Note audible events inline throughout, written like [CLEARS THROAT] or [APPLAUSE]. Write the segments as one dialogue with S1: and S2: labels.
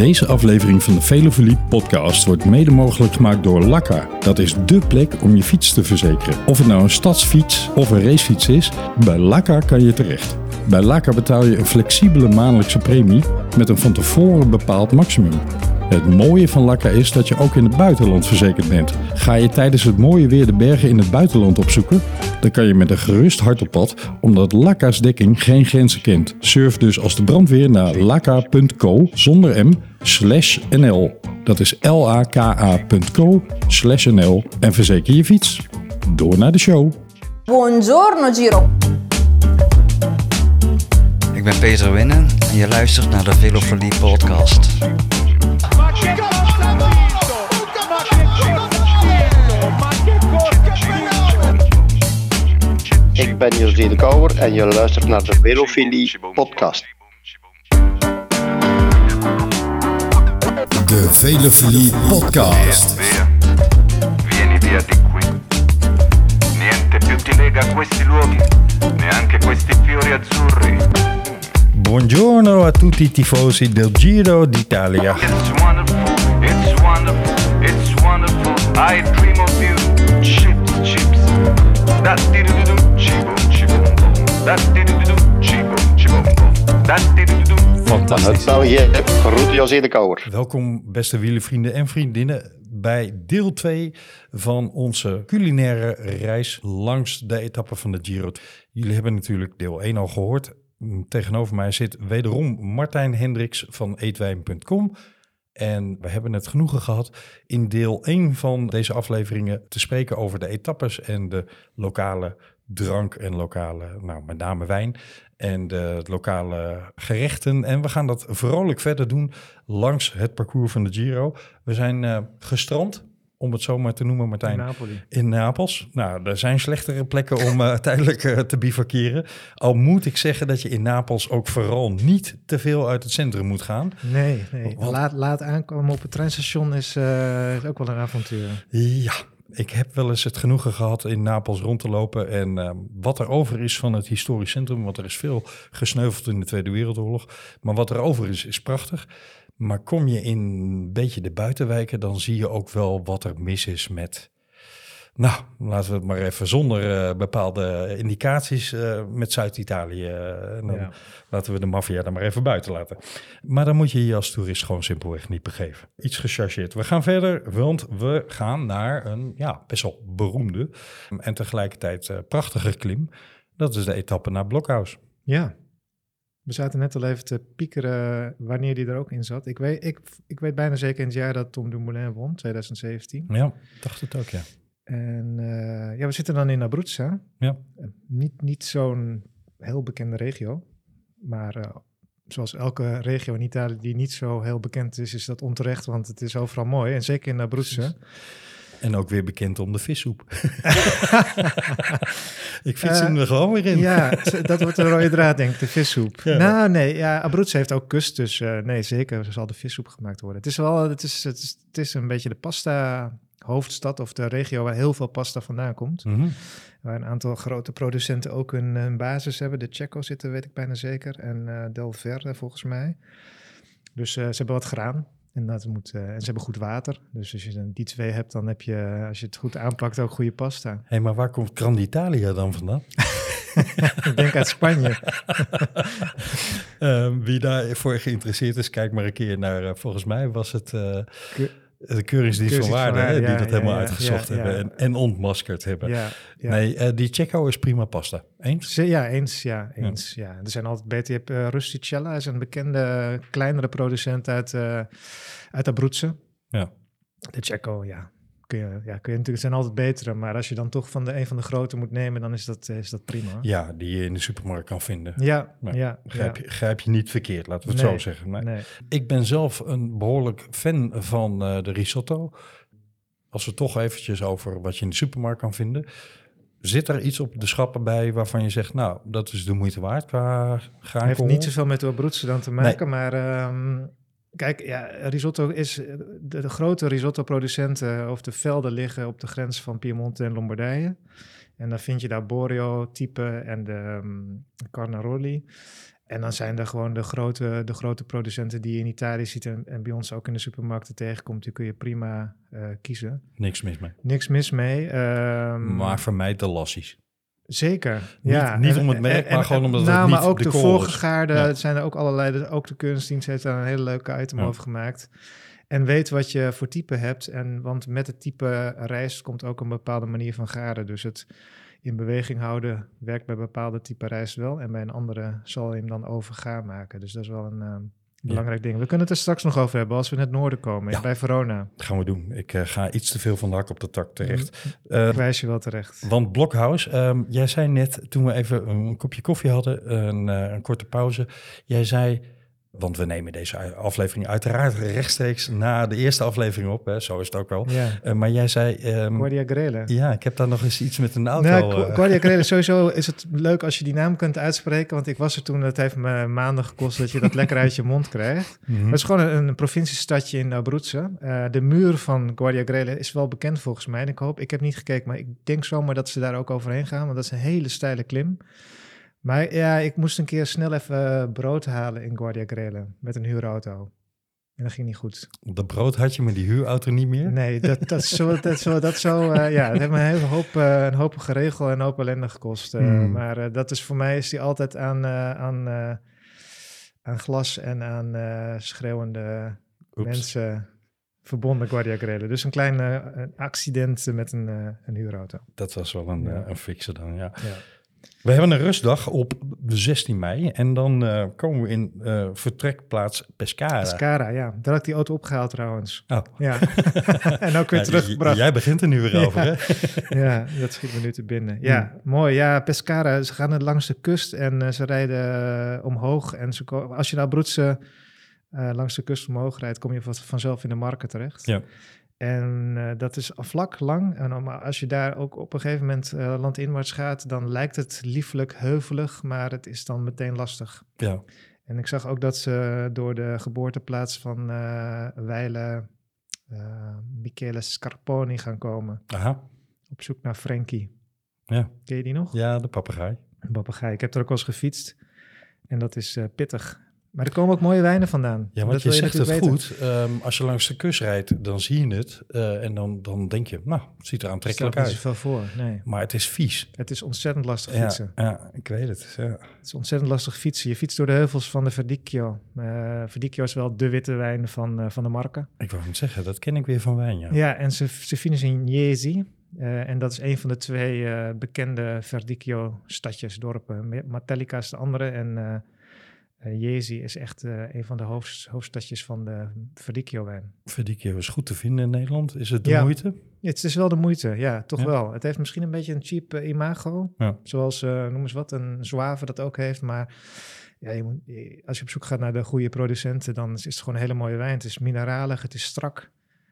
S1: Deze aflevering van de Velofilie podcast wordt mede mogelijk gemaakt door Lakka. Dat is dé plek om je fiets te verzekeren. Of het nou een stadsfiets of een racefiets is, bij Lakka kan je terecht. Bij Lakka betaal je een flexibele maandelijkse premie met een van tevoren bepaald maximum. Het mooie van Lakka is dat je ook in het buitenland verzekerd bent. Ga je tijdens het mooie weer de bergen in het buitenland opzoeken? Dan kan je met een gerust hart op pad, omdat Lakka's dekking geen grenzen kent. Surf dus als de brandweer naar lakka.co zonder m slash nl. Dat is laka.co slash nl en verzeker je fiets. Door naar de show.
S2: Buongiorno Giro.
S3: Ik ben Peter Winnen en je luistert naar de Velofolie podcast.
S4: Ik ben José de Kouwer en je luistert naar de Velofilie podcast.
S1: De Velofilie podcast.
S5: Via, vieni via di qui. Niente più ti lega a questi luoghi, neanche questi fiori azzurri.
S1: Buongiorno a tutti i tifosi del Giro d'Italia.
S5: It's wonderful, it's wonderful, it's wonderful. I dream of you. Chips, chips. Dat di do do chiboom, boom. Dat di do do chiboom, boom. Dat di do do
S1: Fantastisch.
S4: Groet.
S1: Welkom beste wielervrienden en vriendinnen bij deel 2 van onze culinaire reis langs de etappe van de Giro. Jullie hebben natuurlijk deel 1 al gehoord. Tegenover mij zit wederom Martijn Hendricks van eetwijn.com. En we hebben het genoegen gehad in deel 1 van deze afleveringen te spreken over de etappes en de lokale drank en lokale, nou met name wijn en de lokale gerechten. En we gaan dat vrolijk verder doen langs het parcours van de Giro. We zijn eh, gestrand, om het zo maar te noemen, Martijn.
S6: Napoli.
S1: In Napels. Nou, er zijn slechtere plekken om eh, [LAUGHS] tijdelijk eh, te bivakeren. Al moet ik zeggen dat je in Napels ook vooral niet te veel uit het centrum moet gaan.
S6: Nee, nee.
S1: Want-
S6: Laat, laat aankomen op het treinstation is, eh, is ook wel een avontuur.
S1: Ja, ik heb wel eens het genoegen gehad in Napels rond te lopen. En ehm, wat er over is van het historisch centrum, want er is veel gesneuveld in de Tweede Wereldoorlog. Maar wat er over is, is prachtig. Maar kom je in een beetje de buitenwijken, dan zie je ook wel wat er mis is met... Nou, laten we het maar even zonder eh, bepaalde indicaties eh, met Zuid-Italië. eh, dan
S6: Ja.
S1: Laten we de maffia er maar even buiten laten. Maar dan moet je je als toerist gewoon simpelweg niet begeven. Iets gechargeerd. We gaan verder, want we gaan naar een ja, best wel beroemde en tegelijkertijd prachtige klim. Dat is de etappe naar Blokhuis.
S6: Ja. We zaten net al even te piekeren wanneer die er ook in zat. Ik weet, ik, ik weet bijna zeker in het jaar dat Tom Dumoulin won, 2017.
S1: Ja, dacht het ook, ja.
S6: En eh, ja, we zitten dan in Abruzza.
S1: Ja.
S6: Niet, niet zo'n heel bekende regio, maar eh, zoals elke regio in Italië die niet zo heel bekend is, is dat onterecht, want het is overal mooi. En zeker in Abruzza.
S1: En ook weer bekend om de vissoep. [LAUGHS] Ik fiets hem er gewoon weer in.
S6: Ja, dat wordt een rode draad, denk ik, de vissoep.
S1: Ja.
S6: Nou, nee, ja, Abruzzo heeft ook kust, dus eh, nee, zeker zal de vissoep gemaakt worden. Het is wel, het is, het is, het is een beetje de pasta hoofdstad of de regio waar heel veel pasta vandaan komt.
S1: Mhm.
S6: Waar een aantal grote producenten ook een, een basis hebben. De Checo zitten, weet ik bijna zeker, en eh Del Verde volgens mij. Dus eh, ze hebben wat graan. En, dat moet, eh, en ze hebben goed water. Dus als je dan die twee hebt, dan heb je, als je het goed aanplakt, ook goede pasta.
S1: Hé, maar waar komt Grand Italia dan vandaan? [LAUGHS]
S6: ik denk uit Spanje. [LAUGHS]
S1: Ehm, wie daarvoor geïnteresseerd is, kijk maar een keer naar, eh, volgens mij was het eh, de Keuringsdienst van
S6: Keuringsdienst van
S1: Waarde,
S6: Waarde,
S1: die dat
S6: ja,
S1: helemaal
S6: ja,
S1: uitgezocht hebben. En, en ontmaskerd hebben. Nee, eh, die Checo is prima pasta. Eens?
S6: Ja, eens. Ja, eens. Ja. Er zijn altijd beter. Je hebt eh, Rusticella, is een bekende kleinere producent uit, eh uit Abruzzo.
S1: Ja.
S6: De Checo, ja. Kun je, ja, kun je natuurlijk, het zijn altijd betere, maar als je dan toch van de een van de grote moet nemen, dan is dat, eh, is dat prima.
S1: Ja, die je in de supermarkt kan vinden.
S6: Ja, ja.
S1: Grijp,
S6: ja.
S1: je, grijp je niet verkeerd, laten we het
S6: Nee,
S1: zo zeggen. Nee.
S6: Nee.
S1: Ik ben zelf een behoorlijk fan van eh, de risotto. Als we toch eventjes over wat je in de supermarkt kan vinden. Zit er iets op de schappen bij waarvan je zegt, nou, dat is de moeite waard qua
S6: heeft
S1: graankool?
S6: niet zoveel met de Abruzzo dan te maken, maar ehm, kijk, ja, risotto is, de, de grote risotto-producenten of de velden liggen op de grens van Piemonte en Lombardije. En dan vind je daar Borio type en de ehm, Carnaroli. En dan zijn er gewoon de grote, de grote producenten die je in Italië ziet en, en bij ons ook in de supermarkten tegenkomt. Die kun je prima eh, kiezen.
S1: Niks mis mee.
S6: Niks mis mee. ehm,
S1: Maar vermijd de lassies.
S6: Zeker.
S1: Niet-
S6: ja.
S1: niet
S6: En-
S1: om het merk,
S6: en-
S1: maar gewoon omdat het
S6: nou,
S1: niet
S6: maar ook
S1: de
S6: de, voorgegaarde.
S1: Ja.
S6: Zijn er ook allerlei. de- Ook de kunstdienst heeft daar een hele leuke item
S1: Ja.
S6: over gemaakt. En weet wat je voor type hebt. En, want met het type rijst komt ook een bepaalde manier van garen. Dus het in beweging houden werkt bij bepaalde type rijst wel. En bij een andere zal je hem dan overgaar maken. Dus dat is wel een eh, belangrijk ding. We kunnen het er straks nog over hebben als we in het noorden komen.
S1: Ja.
S6: Bij Verona.
S1: Dat gaan we doen. Ik eh, ga iets te veel van de hak op de tak terecht.
S6: Ik
S1: Eh,
S6: wijs je wel terecht.
S1: want Blokhuis, ehm, jij zei net toen we even een kopje koffie hadden, een, eh, een korte pauze. Jij zei, want we nemen deze aflevering uiteraard rechtstreeks na de eerste aflevering op. Hè, zo is het ook wel.
S6: Ja.
S1: Eh, maar jij zei, ehm,
S6: Guardia Grele.
S1: ja, ik heb daar nog eens iets met een auto.
S6: Nou,
S1: eh,
S6: Guardia Grele, [LAUGHS] sowieso is het leuk als je die naam kunt uitspreken. Want ik was er toen, het heeft me maanden gekost dat je dat lekker uit je mond krijgt. [LAUGHS]
S1: mhm.
S6: Het is gewoon een, een provinciestadje in Abruzzo. Eh, de muur van Guardia Grele is wel bekend volgens mij. En ik hoop, ik heb niet gekeken, maar ik denk zomaar dat ze daar ook overheen gaan. Want dat is een hele steile klim. Maar ja, ik moest een keer snel even eh, brood halen in Guardia Grele met een huurauto. En dat ging niet goed.
S1: Dat brood had je met die huurauto niet meer?
S6: Nee, dat, dat, zo, dat, zo, dat zo, eh, ja, het heeft me een hele hoop, eh, een hoop geregeld en een hoop ellende gekost.
S1: Hmm.
S6: Maar dat is voor mij is die altijd aan, aan, aan glas en aan schreeuwende
S1: Oeps.
S6: mensen verbonden, Guardia Grele. Dus een klein accident met een, een huurauto.
S1: Dat was wel een,
S6: Ja.
S1: een fixe dan, ja.
S6: Ja.
S1: We hebben een rustdag op 16 mei en dan eh, komen we in eh, vertrekplaats Pescara.
S6: Pescara, ja. Daar had ik die auto opgehaald trouwens.
S1: Oh.
S6: Ja. [LAUGHS] en ook weer
S1: Ja,
S6: teruggebracht.
S1: Jij begint er nu weer [LAUGHS]
S6: Ja.
S1: over, hè?
S6: ja, dat schiet me nu te binnen. Ja, mooi. Ja, Pescara, ze gaan langs de kust en eh, ze rijden omhoog. En ze als je naar Abruzzo eh, langs de kust omhoog rijdt, kom je van- vanzelf in de marken terecht.
S1: Ja.
S6: En eh, dat is vlak lang. En maar als je daar ook op een gegeven moment eh, landinwaarts gaat, dan lijkt het liefelijk heuvelig, maar het is dan meteen lastig.
S1: Ja.
S6: En ik zag ook dat ze door de geboorteplaats van eh Weile Michele Scarponi gaan komen.
S1: Aha.
S6: Op zoek naar Frankie.
S1: Ja.
S6: Ken je die nog?
S1: ja, de papegaai.
S6: Een papegaai. Ik heb er ook wel eens gefietst. En dat is pittig. Maar er komen ook mooie wijnen vandaan.
S1: Ja, want je
S6: wil
S1: zegt het goed. Ehm, als je langs de kust rijdt, dan zie je het. eh, en dan, dan denk je, nou, het ziet er aantrekkelijk
S6: Stelt niet
S1: uit.
S6: zoveel voor. Nee.
S1: Maar het is vies.
S6: Het is ontzettend lastig
S1: Ja,
S6: fietsen.
S1: ja, ik weet het. Ja.
S6: Het is ontzettend lastig fietsen. Je fietst door de heuvels van de Verdicchio. Eh Verdicchio is wel de witte wijn van, eh, van de marken.
S1: Ik wou het zeggen, dat ken ik weer van wijn, ja.
S6: Ja, en ze, ze finishen in Jesi. Eh, en dat is een van de twee bekende Verdicchio-stadjes, dorpen. Martellica is de andere en eh Jesi is echt eh, een van de hoofd, hoofdstadjes van de Verdicchio-wijn.
S1: Verdicchio is goed te vinden in Nederland. Is het de
S6: Ja.
S1: moeite?
S6: Het is wel de moeite, ja, toch
S1: Ja.
S6: wel. Het heeft misschien een beetje een cheap eh, imago,
S1: Ja.
S6: zoals, noem eens wat, een Zouave dat ook heeft. Maar ja, je moet, als je op zoek gaat naar de goede producenten, dan is het gewoon een hele mooie wijn. Het is mineralig, het is strak,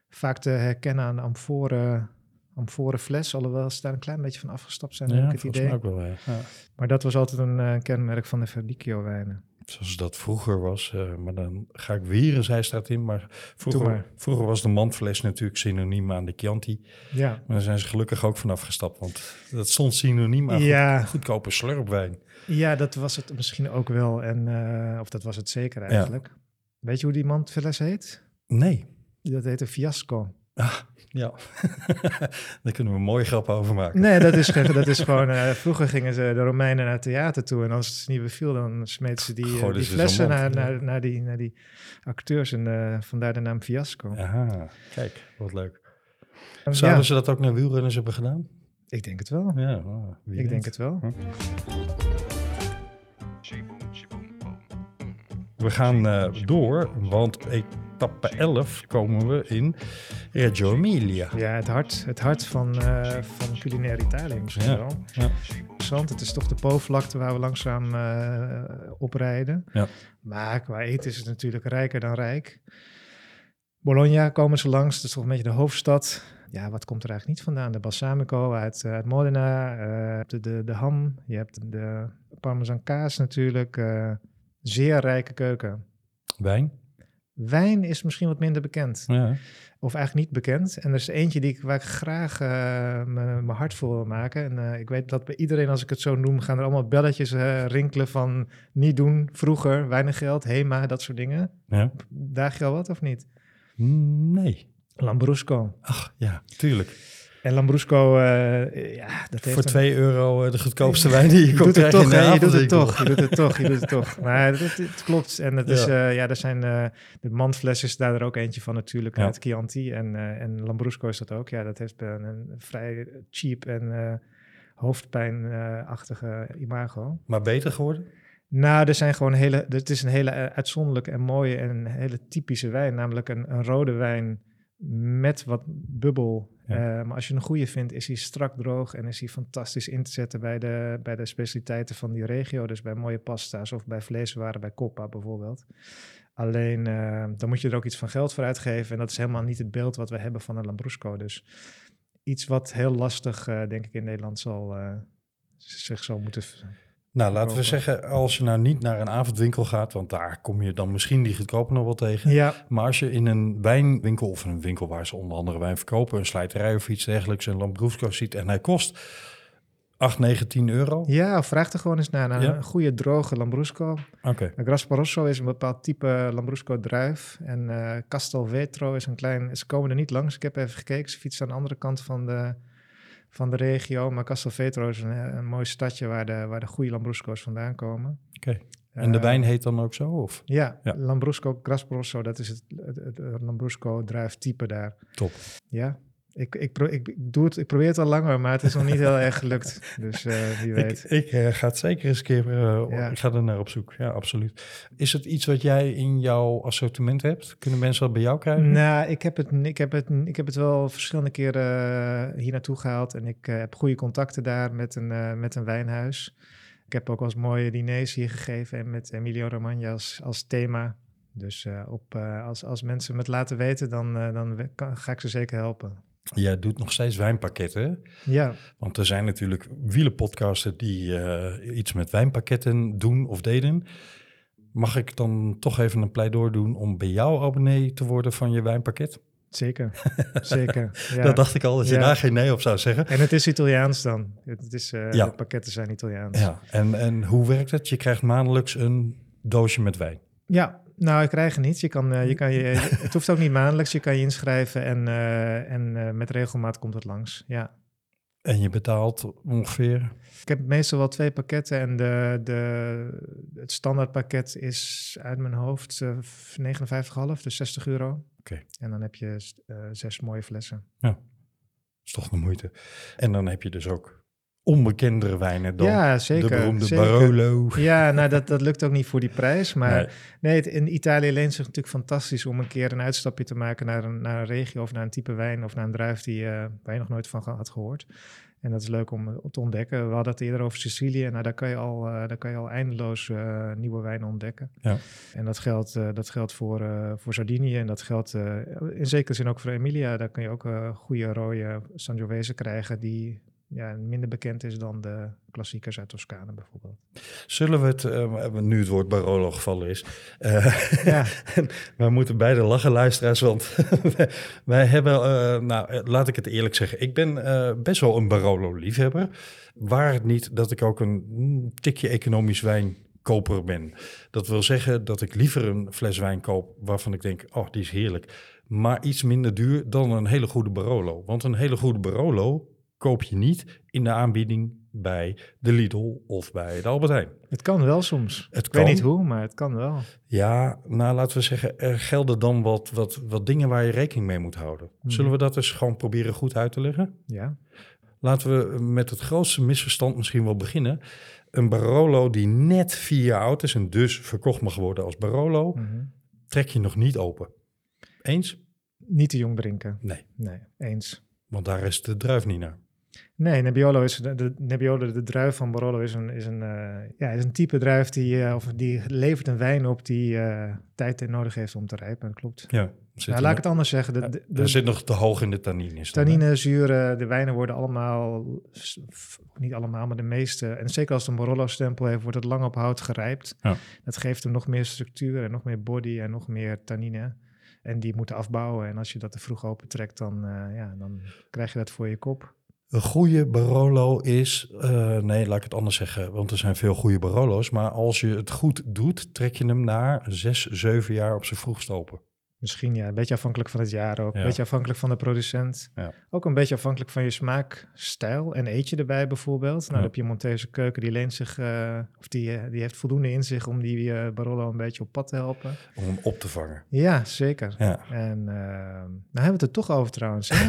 S6: vaak te herkennen aan amforen, amforen fles, alhoewel ze daar een klein beetje van afgestapt zijn, heb
S1: Ja,
S6: ik het
S1: volgens
S6: idee.
S1: mij ook wel. Ja.
S6: Maar dat was altijd een kenmerk van de Verdicchio-wijnen.
S1: Zoals dat vroeger was. eh, maar dan ga ik weer een zijstraat in. Maar vroeger,
S6: maar.
S1: vroeger was de mandfles natuurlijk synoniem aan de Chianti.
S6: Ja,
S1: Maar daar zijn ze gelukkig ook vanaf gestapt. Want dat stond synoniem aan
S6: Ja.
S1: goed- goedkope slurpwijn.
S6: ja, dat was het misschien ook wel. En, eh, of dat was het zeker eigenlijk. Weet je hoe die mandfles heet?
S1: Nee.
S6: Dat heet een fiasco.
S1: Ja. [LAUGHS] Daar kunnen we een mooie grap over maken.
S6: Nee, dat is, [LAUGHS] geen- dat is gewoon... eh, vroeger gingen ze de Romeinen naar het theater toe. En als het niet beviel, dan smeten ze die, eh, die
S1: ze
S6: flessen naar, naar, naar, die, naar die acteurs. En eh, vandaar de naam Fiasco.
S1: Aha, kijk, wat leuk. Zouden ze dat ook naar wielrenners hebben gedaan?
S6: ik denk het wel.
S1: Ja, oh, wie
S6: ik
S1: weet.
S6: denk het wel.
S1: We gaan eh, door, want etappe 11 komen we in Reggio Emilia.
S6: Ja, het hart, het hart van, eh, van culinair Italië misschien
S1: Ja,
S6: wel.
S1: ja.
S6: Interessant. Het is toch de Po-vlakte waar we langzaam eh, oprijden.
S1: Ja.
S6: Maar qua eten is het natuurlijk rijker dan rijk. Bologna komen ze langs. Dat is toch een beetje de hoofdstad. Ja, wat komt er eigenlijk niet vandaan? De balsamico uit, eh, uit Modena. eh, de, de, de ham. Je hebt de parmesan kaas natuurlijk. zeer rijke keuken.
S1: Wijn?
S6: Wijn is misschien wat minder bekend.
S1: Ja.
S6: Of eigenlijk niet bekend. En er is eentje die ik, waar ik graag eh, me- mijn hart voor wil maken. En eh, ik weet dat bij iedereen, als ik het zo noem, gaan er allemaal belletjes eh, rinkelen van niet doen, vroeger, weinig geld, HEMA, dat soort dingen.
S1: ja.
S6: Daag je al wat of niet?
S1: Nee.
S6: Lambrusco.
S1: Ach, ja, tuurlijk.
S6: En Lambrusco, eh, ja, dat heeft
S1: Voor
S6: een-
S1: 2 euro eh, de goedkoopste [LAUGHS] wijn die je
S6: Je
S1: kon
S6: doet het toch,
S1: in de
S6: hè? je doet het toch, je doet het toch, je doet het [LAUGHS] toch. Maar het, klopt. En het is,
S1: Ja.
S6: ja, ja er zijn eh, de mandfles is daar er ook eentje van natuurlijk
S1: Ja.
S6: uit Chianti. En, eh, en Lambrusco is dat ook. Ja, dat heeft een, een vrij cheap en eh hoofdpijnachtige imago.
S1: Maar beter geworden?
S6: Nou, er zijn gewoon hele, het is een hele eh, uitzonderlijke en mooie en hele typische wijn. Namelijk een, een rode wijn met wat bubbel.
S1: Ja.
S6: Eh, maar als je een goede vindt, is hij strak droog en is hij fantastisch in te zetten bij de, bij de specialiteiten van die regio. Dus bij mooie pasta's of bij vleeswaren, bij Coppa bijvoorbeeld. Alleen, eh, dan moet je er ook iets van geld voor uitgeven. En dat is helemaal niet het beeld wat we hebben van een Lambrusco. Dus iets wat heel lastig, eh, denk ik, in Nederland zal, zich zal moeten...
S1: Nou, laten we zeggen, als je nou niet naar een avondwinkel gaat, want daar kom je dan misschien die goedkoper nog wel tegen.
S6: Ja,
S1: Maar als je in een wijnwinkel of een winkel waar ze onder andere wijn verkopen, een slijterij of iets dergelijks, een Lambrusco ziet en hij kost 8, 9, 10 euro.
S6: Ja, vraag er gewoon eens naar, naar
S1: Ja.
S6: een goede droge Lambrusco.
S1: Oké,
S6: Een Grasparosso is een bepaald type Lambrusco druif. En eh Castelvetro is een klein... Ze komen er niet langs. Ik heb even gekeken. Ze fietsen aan de andere kant van de, van de regio. Maar Castelvetro is een, eh, een mooi stadje waar de, waar de goede Lambrusco's vandaan komen.
S1: oké. En de
S6: Eh,
S1: wijn heet dan ook zo? Of?
S6: Ja,
S1: Ja.
S6: Lambrusco Grasparosso, dat is het, het, het, het Lambrusco druiftype daar.
S1: Top.
S6: Ja, ik, ik, pro- ik, ik doe het, ik probeer het al langer, maar het is nog niet heel erg gelukt. Dus eh, wie weet.
S1: ik eh, ga het zeker eens een keer,
S6: Ja.
S1: ik ga er naar op zoek. Ja, absoluut. Is het iets wat jij in jouw assortiment hebt? Kunnen mensen dat bij jou krijgen?
S6: Nou, ik heb, het, ik, heb het, ik heb het wel verschillende keren hier naartoe gehaald. En ik heb goede contacten daar met een, met een wijnhuis. Ik heb ook wel eens mooie diners hier gegeven en met Emilio Romagna als, als thema. Dus op, als, als mensen me het laten weten, dan, dan kan- ga ik ze zeker helpen.
S1: Jij doet nog steeds wijnpakketten?
S6: Ja,
S1: Want er zijn natuurlijk wielenpodcasten die eh, iets met wijnpakketten doen of deden. Mag ik dan toch even een pleidooi doen om bij jou abonnee te worden van je wijnpakket?
S6: zeker. [LAUGHS] zeker. Ja.
S1: Dat dacht ik al, dat je
S6: Ja.
S1: daar geen nee op zou zeggen.
S6: En het is Italiaans dan. Het is, eh,
S1: Ja.
S6: De pakketten zijn Italiaans.
S1: Ja, en, en hoe werkt het? Je krijgt maandelijks een doosje met wijn.
S6: Ja, nou, ik krijg er niet. Je kan, eh, je kan je, [LAUGHS] het hoeft ook niet maandelijks. Je kan je inschrijven en, eh, en eh, met regelmaat komt het langs. Ja.
S1: En je betaalt ongeveer.
S6: Ik heb meestal wel twee pakketten en de, de, het standaardpakket is uit mijn hoofd eh, 59,5, dus 60 euro.
S1: Oké.
S6: En dan heb je zes mooie flessen.
S1: is toch de moeite. En dan heb je dus ook onbekendere wijnen dan
S6: ja, zeker.
S1: de beroemde
S6: zeker.
S1: Barolo.
S6: Ja, nou dat, dat lukt ook niet voor die prijs. Maar
S1: Nee.
S6: nee, het, in Italië leent zich natuurlijk fantastisch om een keer een uitstapje te maken naar een, naar een regio of naar een type wijn of naar een druif die, eh, waar je nog nooit van had gehoord. En dat is leuk om te ontdekken. We hadden het eerder over Sicilië. Nou, daar kan je al, eh, daar kan je al eindeloos eh, nieuwe wijnen ontdekken.
S1: Ja.
S6: En dat geldt, dat geldt voor, voor Sardinië en dat geldt in zekere zin ook voor Emilia. Daar kun je ook goede rode Sangiovese krijgen die ja, minder bekend is dan de klassiekers uit Toscane bijvoorbeeld.
S1: Zullen we het, eh, nu het woord Barolo gevallen is, eh,
S6: Ja. [LAUGHS]
S1: wij moeten beide lachen, luisteraars, want [LAUGHS] wij, wij hebben, eh, nou, laat ik het eerlijk zeggen, ik ben best wel een Barolo-liefhebber. Waar het niet dat ik ook een mm, tikje economisch wijnkoper ben. Dat wil zeggen dat ik liever een fles wijn koop waarvan ik denk, oh, die is heerlijk. Maar iets minder duur dan een hele goede Barolo. Want een hele goede Barolo koop je niet in de aanbieding bij de Lidl of bij de Albert Heijn.
S6: Het kan wel soms.
S1: Het
S6: Ik
S1: kan.
S6: weet niet hoe, maar het kan wel.
S1: Ja, nou laten we zeggen, er gelden dan wat, wat, wat dingen waar je rekening mee moet houden. Zullen we dat eens gewoon proberen goed uit te leggen?
S6: Ja.
S1: Laten we met het grootste misverstand misschien wel beginnen. Een Barolo die net vier jaar oud is en dus verkocht mag worden als Barolo,
S6: Mhm.
S1: trek je nog niet open. Eens?
S6: Niet te jong drinken.
S1: Nee,
S6: Nee, eens.
S1: want daar is de druif niet naar.
S6: Nee, Nebbiolo is de, de Nebbiolo, de druif van Barolo, is een, is een, eh, ja, is een type druif die, eh, of die levert een wijn op die eh, tijd nodig heeft om te rijpen. Dat klopt.
S1: Ja.
S6: Nou, laat ik het anders zeggen. De, de, de
S1: er zit nog te hoog in de tannines. hè?
S6: tannine, zuren, de wijnen worden allemaal, niet allemaal, maar de meeste. En zeker als het een Barolo-stempel heeft, wordt het lang op hout gerijpt.
S1: Ja.
S6: Dat geeft hem nog meer structuur en nog meer body en nog meer tannine. En die moeten afbouwen. En als je dat te vroeg opentrekt, dan, ja, dan krijg je dat voor je kop.
S1: Een goede Barolo is, eh, nee, laat ik het anders zeggen, want er zijn veel goede Barolo's. Maar als je het goed doet, trek je hem na zes, zeven jaar op zijn vroegst open.
S6: Misschien ja, een beetje afhankelijk van het jaar ook.
S1: Ja.
S6: Een beetje afhankelijk van de producent.
S1: Ja.
S6: Ook een beetje afhankelijk van je smaakstijl. En eet je erbij bijvoorbeeld. Nou,
S1: Ja.
S6: heb je een Montese keuken die leent zich, eh, of die, eh, die heeft voldoende in zich om die eh, Barolo een beetje op pad te helpen.
S1: Om hem op te vangen.
S6: Ja, zeker.
S1: Ja.
S6: En eh nou hebben we het er toch over trouwens. Hè?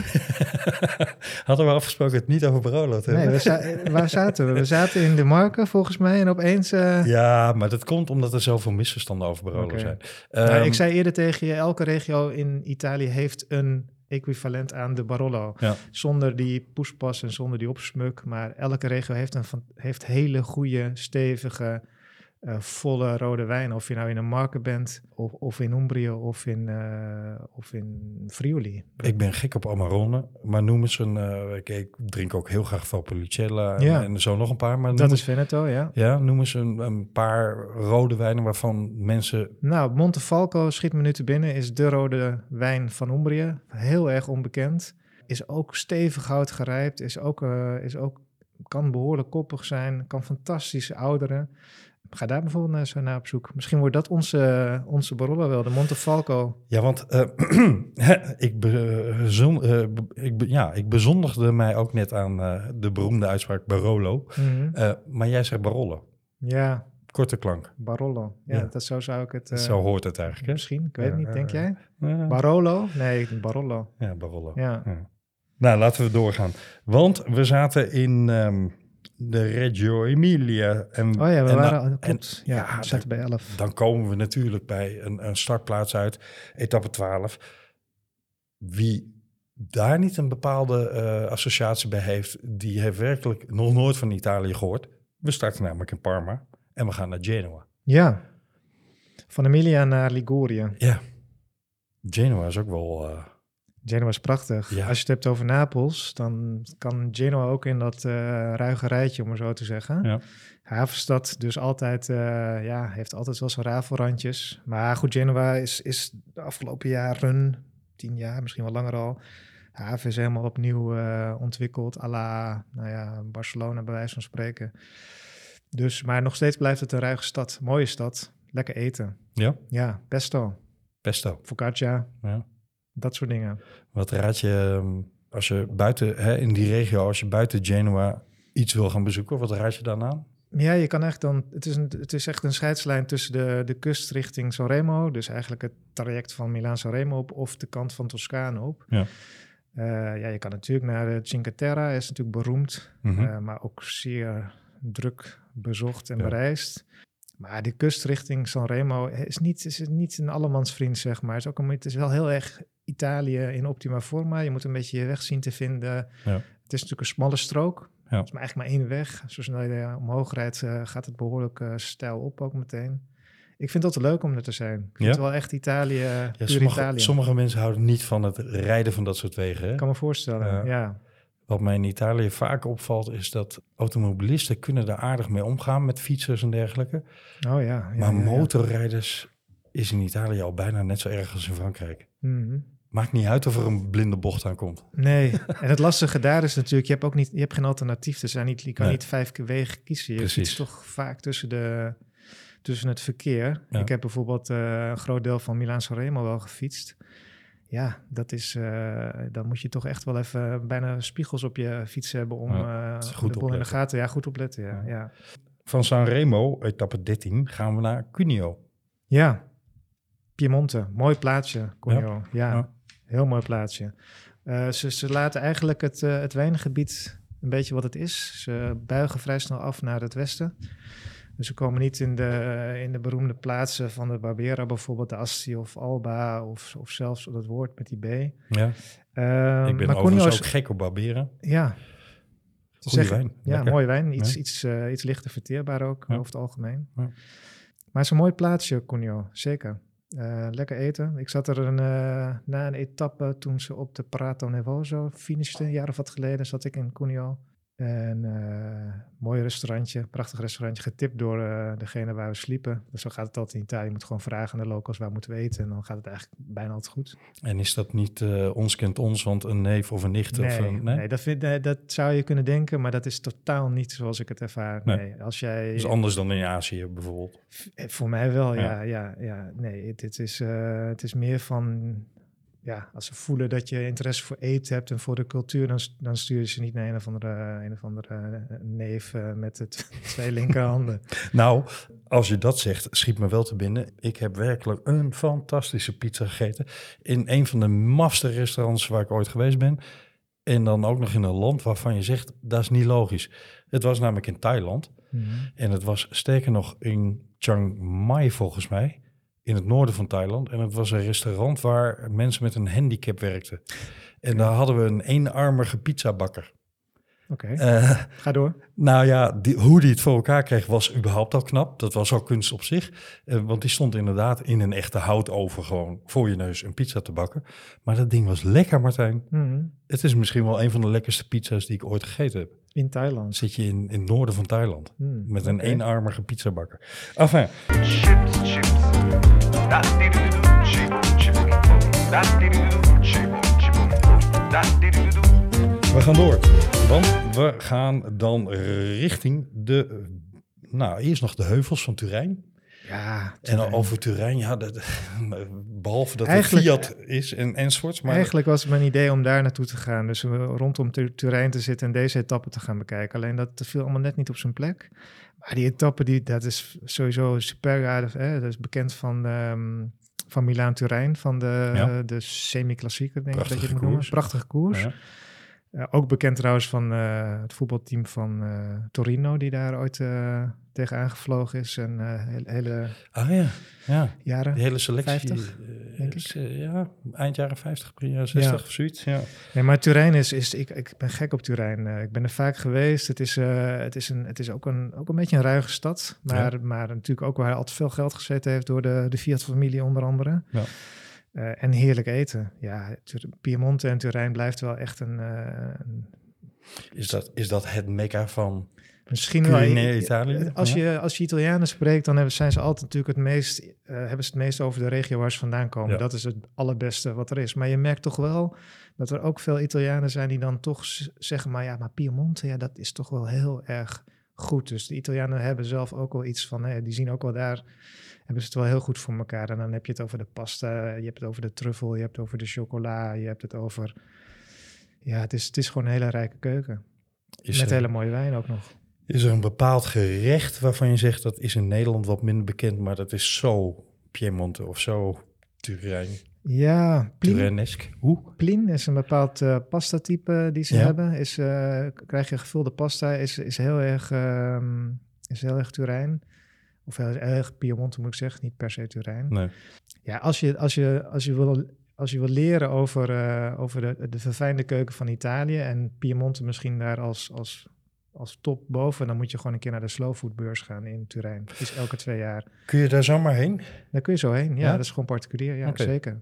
S6: [LAUGHS]
S1: Hadden we afgesproken het niet over Barolo te
S6: Nee,
S1: hebben?
S6: we za- eh, waar zaten we? We zaten in de marken volgens mij en opeens... eh,
S1: Ja, maar dat komt omdat er zoveel misverstanden over Barolo zijn.
S6: nou,
S1: Ehm,
S6: ik zei eerder tegen je, elke regio in Italië heeft een equivalent aan de Barolo.
S1: Ja.
S6: Zonder die poespas en zonder die opsmuk. Maar elke regio heeft, een, heeft hele goede, stevige, eh, volle rode wijn. Of je nou in een Marke bent, of, of in Umbria, of in, eh, of in Friuli.
S1: Ik ben gek op Amarone, maar noem eens een... eh, ik, ik drink ook heel graag Valpolicella en,
S6: Ja.
S1: en zo nog een paar. Maar
S6: Dat
S1: eens,
S6: is Veneto, ja.
S1: Ja, noem eens een, een paar rode wijnen waarvan mensen...
S6: Nou, Montefalco schiet me nu te binnen, is de rode wijn van Umbria. Heel erg onbekend. Is ook stevig hout gerijpt, is ook, is ook, kan behoorlijk koppig zijn, kan fantastische ouderen. Ga daar bijvoorbeeld naar, zo naar op zoek. Misschien wordt dat onze, onze Barolo wel, de Montefalco.
S1: Ja, want eh, [CLEARS THROAT] ik, bezon, eh, ik, ja, ik bezondigde mij ook net aan eh, de beroemde uitspraak Barolo.
S6: Mhm.
S1: Eh, maar jij zegt Barolo.
S6: Ja,
S1: Korte klank.
S6: Barolo. Ja,
S1: Ja.
S6: dat zo zou ik het... eh,
S1: Zo hoort het eigenlijk, hè?
S6: Misschien, ik weet het niet, denk jij? Barolo? Nee, Barolo.
S1: Ja, Barolo.
S6: Ja.
S1: Nou, laten we doorgaan. Want we zaten in ehm, de Reggio Emilia. En,
S6: Oh ja, we
S1: en
S6: waren...
S1: dan-
S6: al- klopt.
S1: en-
S6: ja,
S1: ja,
S6: we zaten bij 11.
S1: Dan komen we natuurlijk bij een, een startplaats uit, etappe 12. Wie daar niet een bepaalde eh, associatie bij heeft, die heeft werkelijk nog nooit van Italië gehoord. We starten namelijk in Parma en we gaan naar Genoa.
S6: Ja. Van Emilia naar Ligurië.
S1: Ja, Genoa is ook wel... eh,
S6: Genoa is prachtig.
S1: Ja.
S6: Als je het hebt over Napels, dan kan Genoa ook in dat eh ruige rijtje, om maar zo te zeggen.
S1: Ja.
S6: Havenstad, dus altijd, eh, ja, heeft altijd wel zijn rafelrandjes. Maar goed, Genoa is, is de afgelopen jaren, tien jaar, misschien wel langer al, haven is helemaal opnieuw eh, ontwikkeld, à la, nou ja, Barcelona bij wijze van spreken. Dus, maar nog steeds blijft het een ruige stad, mooie stad, lekker eten.
S1: ja,
S6: Ja, pesto,
S1: pesto.
S6: focaccia,
S1: Ja.
S6: Dat soort dingen.
S1: Wat raad je ehm, als je buiten, hè, in die regio, als je buiten Genoa iets wil gaan bezoeken, wat raad je dan aan?
S6: Ja, je kan echt dan. Het is, een, het is echt een scheidslijn tussen de, de kust richting Sanremo. Dus eigenlijk het traject van Milaan-Sanremo op of de kant van Toscane op.
S1: Ja.
S6: Eh, ja, je kan natuurlijk naar de Cinque Terre, is natuurlijk beroemd,
S1: Mhm.
S6: eh, maar ook zeer druk bezocht en
S1: Ja.
S6: bereisd. Maar die kust richting Sanremo is niet, is niet een allemansvriend, zeg maar. Het is, ook een, het is wel heel erg Italië in optima forma. Je moet een beetje je weg zien te vinden.
S1: Ja.
S6: Het is natuurlijk een smalle strook.
S1: Ja.
S6: Het is maar eigenlijk maar één weg. Zo snel je eh, omhoog rijdt, eh, gaat het behoorlijk eh, stijl op ook meteen. Ik vind dat leuk om er te zijn. Ik vind
S1: Ja?
S6: het wel echt Italië,
S1: Ja,
S6: puur
S1: sommige,
S6: Italië.
S1: sommige mensen houden niet van het rijden van dat soort wegen. Hè?
S6: Ik kan me voorstellen,
S1: Ja.
S6: ja.
S1: Wat mij in Italië vaak opvalt, is dat automobilisten kunnen daar aardig mee omgaan met fietsers en dergelijke.
S6: Oh ja. ja
S1: maar
S6: ja, ja.
S1: motorrijders is in Italië al bijna net zo erg als in Frankrijk.
S6: Mhm.
S1: Maakt niet uit of er een blinde bocht aankomt.
S6: Nee, [LAUGHS] en het lastige daar is natuurlijk, je hebt ook niet, je hebt geen alternatief. Er zijn niet, je kan
S1: Nee.
S6: niet vijf keer wegen kiezen. Je
S1: Precies.
S6: toch vaak tussen, de, tussen het verkeer.
S1: Ja.
S6: Ik heb bijvoorbeeld eh, een groot deel van Milaan-Sanremo wel gefietst. Ja, dat is, eh, dan moet je toch echt wel even bijna spiegels op je fiets hebben om
S1: Ja,
S6: eh,
S1: goed
S6: de in de gaten. Ja, goed opletten. Ja,
S1: Ja. Van Sanremo, etappe 13, gaan we naar Cuneo.
S6: ja. Piemonte, mooi plaatsje, Cuneo. Ja. Heel mooi plaatsje. Eh, ze, ze laten eigenlijk het, eh, het wijngebied een beetje wat het is. Ze buigen vrij snel af naar het westen. Dus ze komen niet in de, in de beroemde plaatsen van de Barbera, bijvoorbeeld de Asti of Alba, of, of zelfs dat woord met die B.
S1: Ja,
S6: Ehm,
S1: ik ben
S6: maar
S1: overigens ook gek op barberen.
S6: Ja,
S1: Goeie
S6: zeggen-
S1: wijn.
S6: Ja,
S1: Lekker.
S6: mooie wijn. Iets,
S1: Ja.
S6: iets, eh, iets lichter verteerbaar ook,
S1: Ja.
S6: over het algemeen.
S1: Ja.
S6: Maar het is een mooi plaatsje, Cuneo. Zeker. Eh, lekker eten. Ik zat er een, eh, na een etappe toen ze op de Prato Nevoso finishten, een jaar of wat geleden, zat ik in Cuneo. En eh mooi restaurantje, prachtig restaurantje, getipt door eh, degene waar we sliepen. Dus zo gaat het altijd in Italië. Je moet gewoon vragen aan de locals waar moeten we eten. En dan gaat het eigenlijk bijna altijd goed.
S1: En is dat niet eh, ons kent ons, want een neef of een nicht? of
S6: Nee,
S1: een, nee?
S6: nee? dat, vind, nee, dat zou je kunnen denken, maar dat is totaal niet zoals ik het ervaar.
S1: Nee.
S6: Als jij...
S1: Dat is anders dan in Azië bijvoorbeeld.
S6: Voor mij wel,
S1: Ja.
S6: ja. ja, ja, Nee, dit is, eh, het is meer van... Ja, als ze voelen dat je interesse voor eten hebt en voor de cultuur... dan, dan stuur je ze niet naar een of andere, een of andere eh, neef eh, met de [LAUGHS] twee linkerhanden.
S1: Nou, als je dat zegt, schiet me wel te binnen. Ik heb werkelijk een fantastische pizza gegeten. In een van de mafste restaurants waar ik ooit geweest ben. En dan ook nog in een land waarvan je zegt, dat is niet logisch. Het was namelijk in Thailand. En het was sterker nog in Chiang Mai volgens mij. In het noorden van Thailand. En het was een restaurant waar mensen met een handicap werkten. En daar hadden we een eenarmige pizzabakker.
S6: Oké,
S1: Eh,
S6: ga door.
S1: nou ja, die, hoe die het voor elkaar kreeg was überhaupt al knap. Dat was al kunst op zich. Eh, want die stond inderdaad in een echte houtoven gewoon voor je neus een pizza te bakken. Maar dat ding was lekker, Martijn.
S6: Mhm.
S1: Het is misschien wel een van de lekkerste pizza's die ik ooit gegeten heb.
S6: In Thailand.
S1: zit je in, in het noorden van Thailand.
S6: Hmm,
S1: Met een eenarmige pizzabakker. Enfin,
S5: Chips, chips.
S1: We gaan door. Want we gaan dan richting de... Nou, eerst nog de heuvels van Turijn.
S6: Ja,
S1: En
S6: Turijn.
S1: over Turijn, ja, dat, [LAUGHS] behalve dat
S6: Eigenlijk-
S1: het Fiat is en enzovoorts. Maar
S6: Eigenlijk was het mijn idee om daar naartoe te gaan. Dus rondom Tu- Turijn te zitten en deze etappe te gaan bekijken. Alleen dat viel allemaal net niet op zijn plek. Maar die etappe, die, dat is sowieso super aardig. Hè? Dat is bekend van, ehm van Milaan-Turijn, van de,
S1: Ja.
S6: de semi-klassieker, denk ik dat je het moet noemen. Prachtige koers.
S1: Ja.
S6: Eh, ook bekend trouwens van eh, het voetbalteam van eh, Torino, die daar ooit eh tegenaan gevlogen is. En eh, hele, hele
S1: Ah ja, ja.
S6: jaren.
S1: Die hele selectie.
S6: 50,
S1: eh,
S6: denk
S1: is, eh, ja, eind jaren 50, begin jaren 60
S6: Ja.
S1: of zoiets. Ja.
S6: Nee, maar Turijn is, is ik, ik ben gek op Turijn. Ik ben er vaak geweest. Het is, eh, het is, een, het is ook, een, ook een beetje een ruige stad. Maar, maar natuurlijk ook waar altijd veel geld gezeten heeft door de, de Fiat-familie onder andere.
S1: Ja.
S6: Eh, en heerlijk eten. Ja, Piemonte en Turijn blijft wel echt een... eh, een
S1: Is, dat, is dat het mekka van...
S6: misschien wel,
S1: Italië?
S6: Als, je, als je Italianen spreekt, dan hebben, zijn ze altijd natuurlijk het meest, eh, hebben ze het meest over de regio waar ze vandaan komen.
S1: Ja.
S6: Dat is het allerbeste wat er is. Maar je merkt toch wel dat er ook veel Italianen zijn die dan toch zeggen, maar ja, maar Piemonte, ja, dat is toch wel heel erg goed. Dus de Italianen hebben zelf ook wel iets van, hè, die zien ook wel daar, hebben ze het wel heel goed voor elkaar. En dan heb je het over de pasta, je hebt het over de truffel, je hebt het over de chocola, je hebt het over, ja, het is, het is gewoon een hele rijke keuken.
S1: Is,
S6: Met
S1: er,
S6: hele mooie wijn ook nog.
S1: is er een bepaald gerecht waarvan je zegt dat is in Nederland wat minder bekend, maar dat is zo Piemonte of zo Turijn,
S6: Ja, Plin?
S1: Hoe?
S6: Plin is een bepaald eh pasta-type die ze
S1: Ja.
S6: hebben. Is, eh, krijg je gevulde pasta, is, is heel erg, ehm, is heel erg Turijn. Of erg Piemonte moet ik zeggen, niet per se Turijn.
S1: Nee.
S6: Ja, als je, als je, als je, wil, als je wil leren over, eh, over de, de verfijnde keuken van Italië en Piemonte misschien daar als, als, als top boven, dan moet je gewoon een keer naar de slow food beurs gaan in Turijn. Is elke twee jaar.
S1: Kun je daar zomaar heen?
S6: Daar kun je zo heen. Ja,
S1: Ja?
S6: dat is gewoon particulier. Ja, zeker.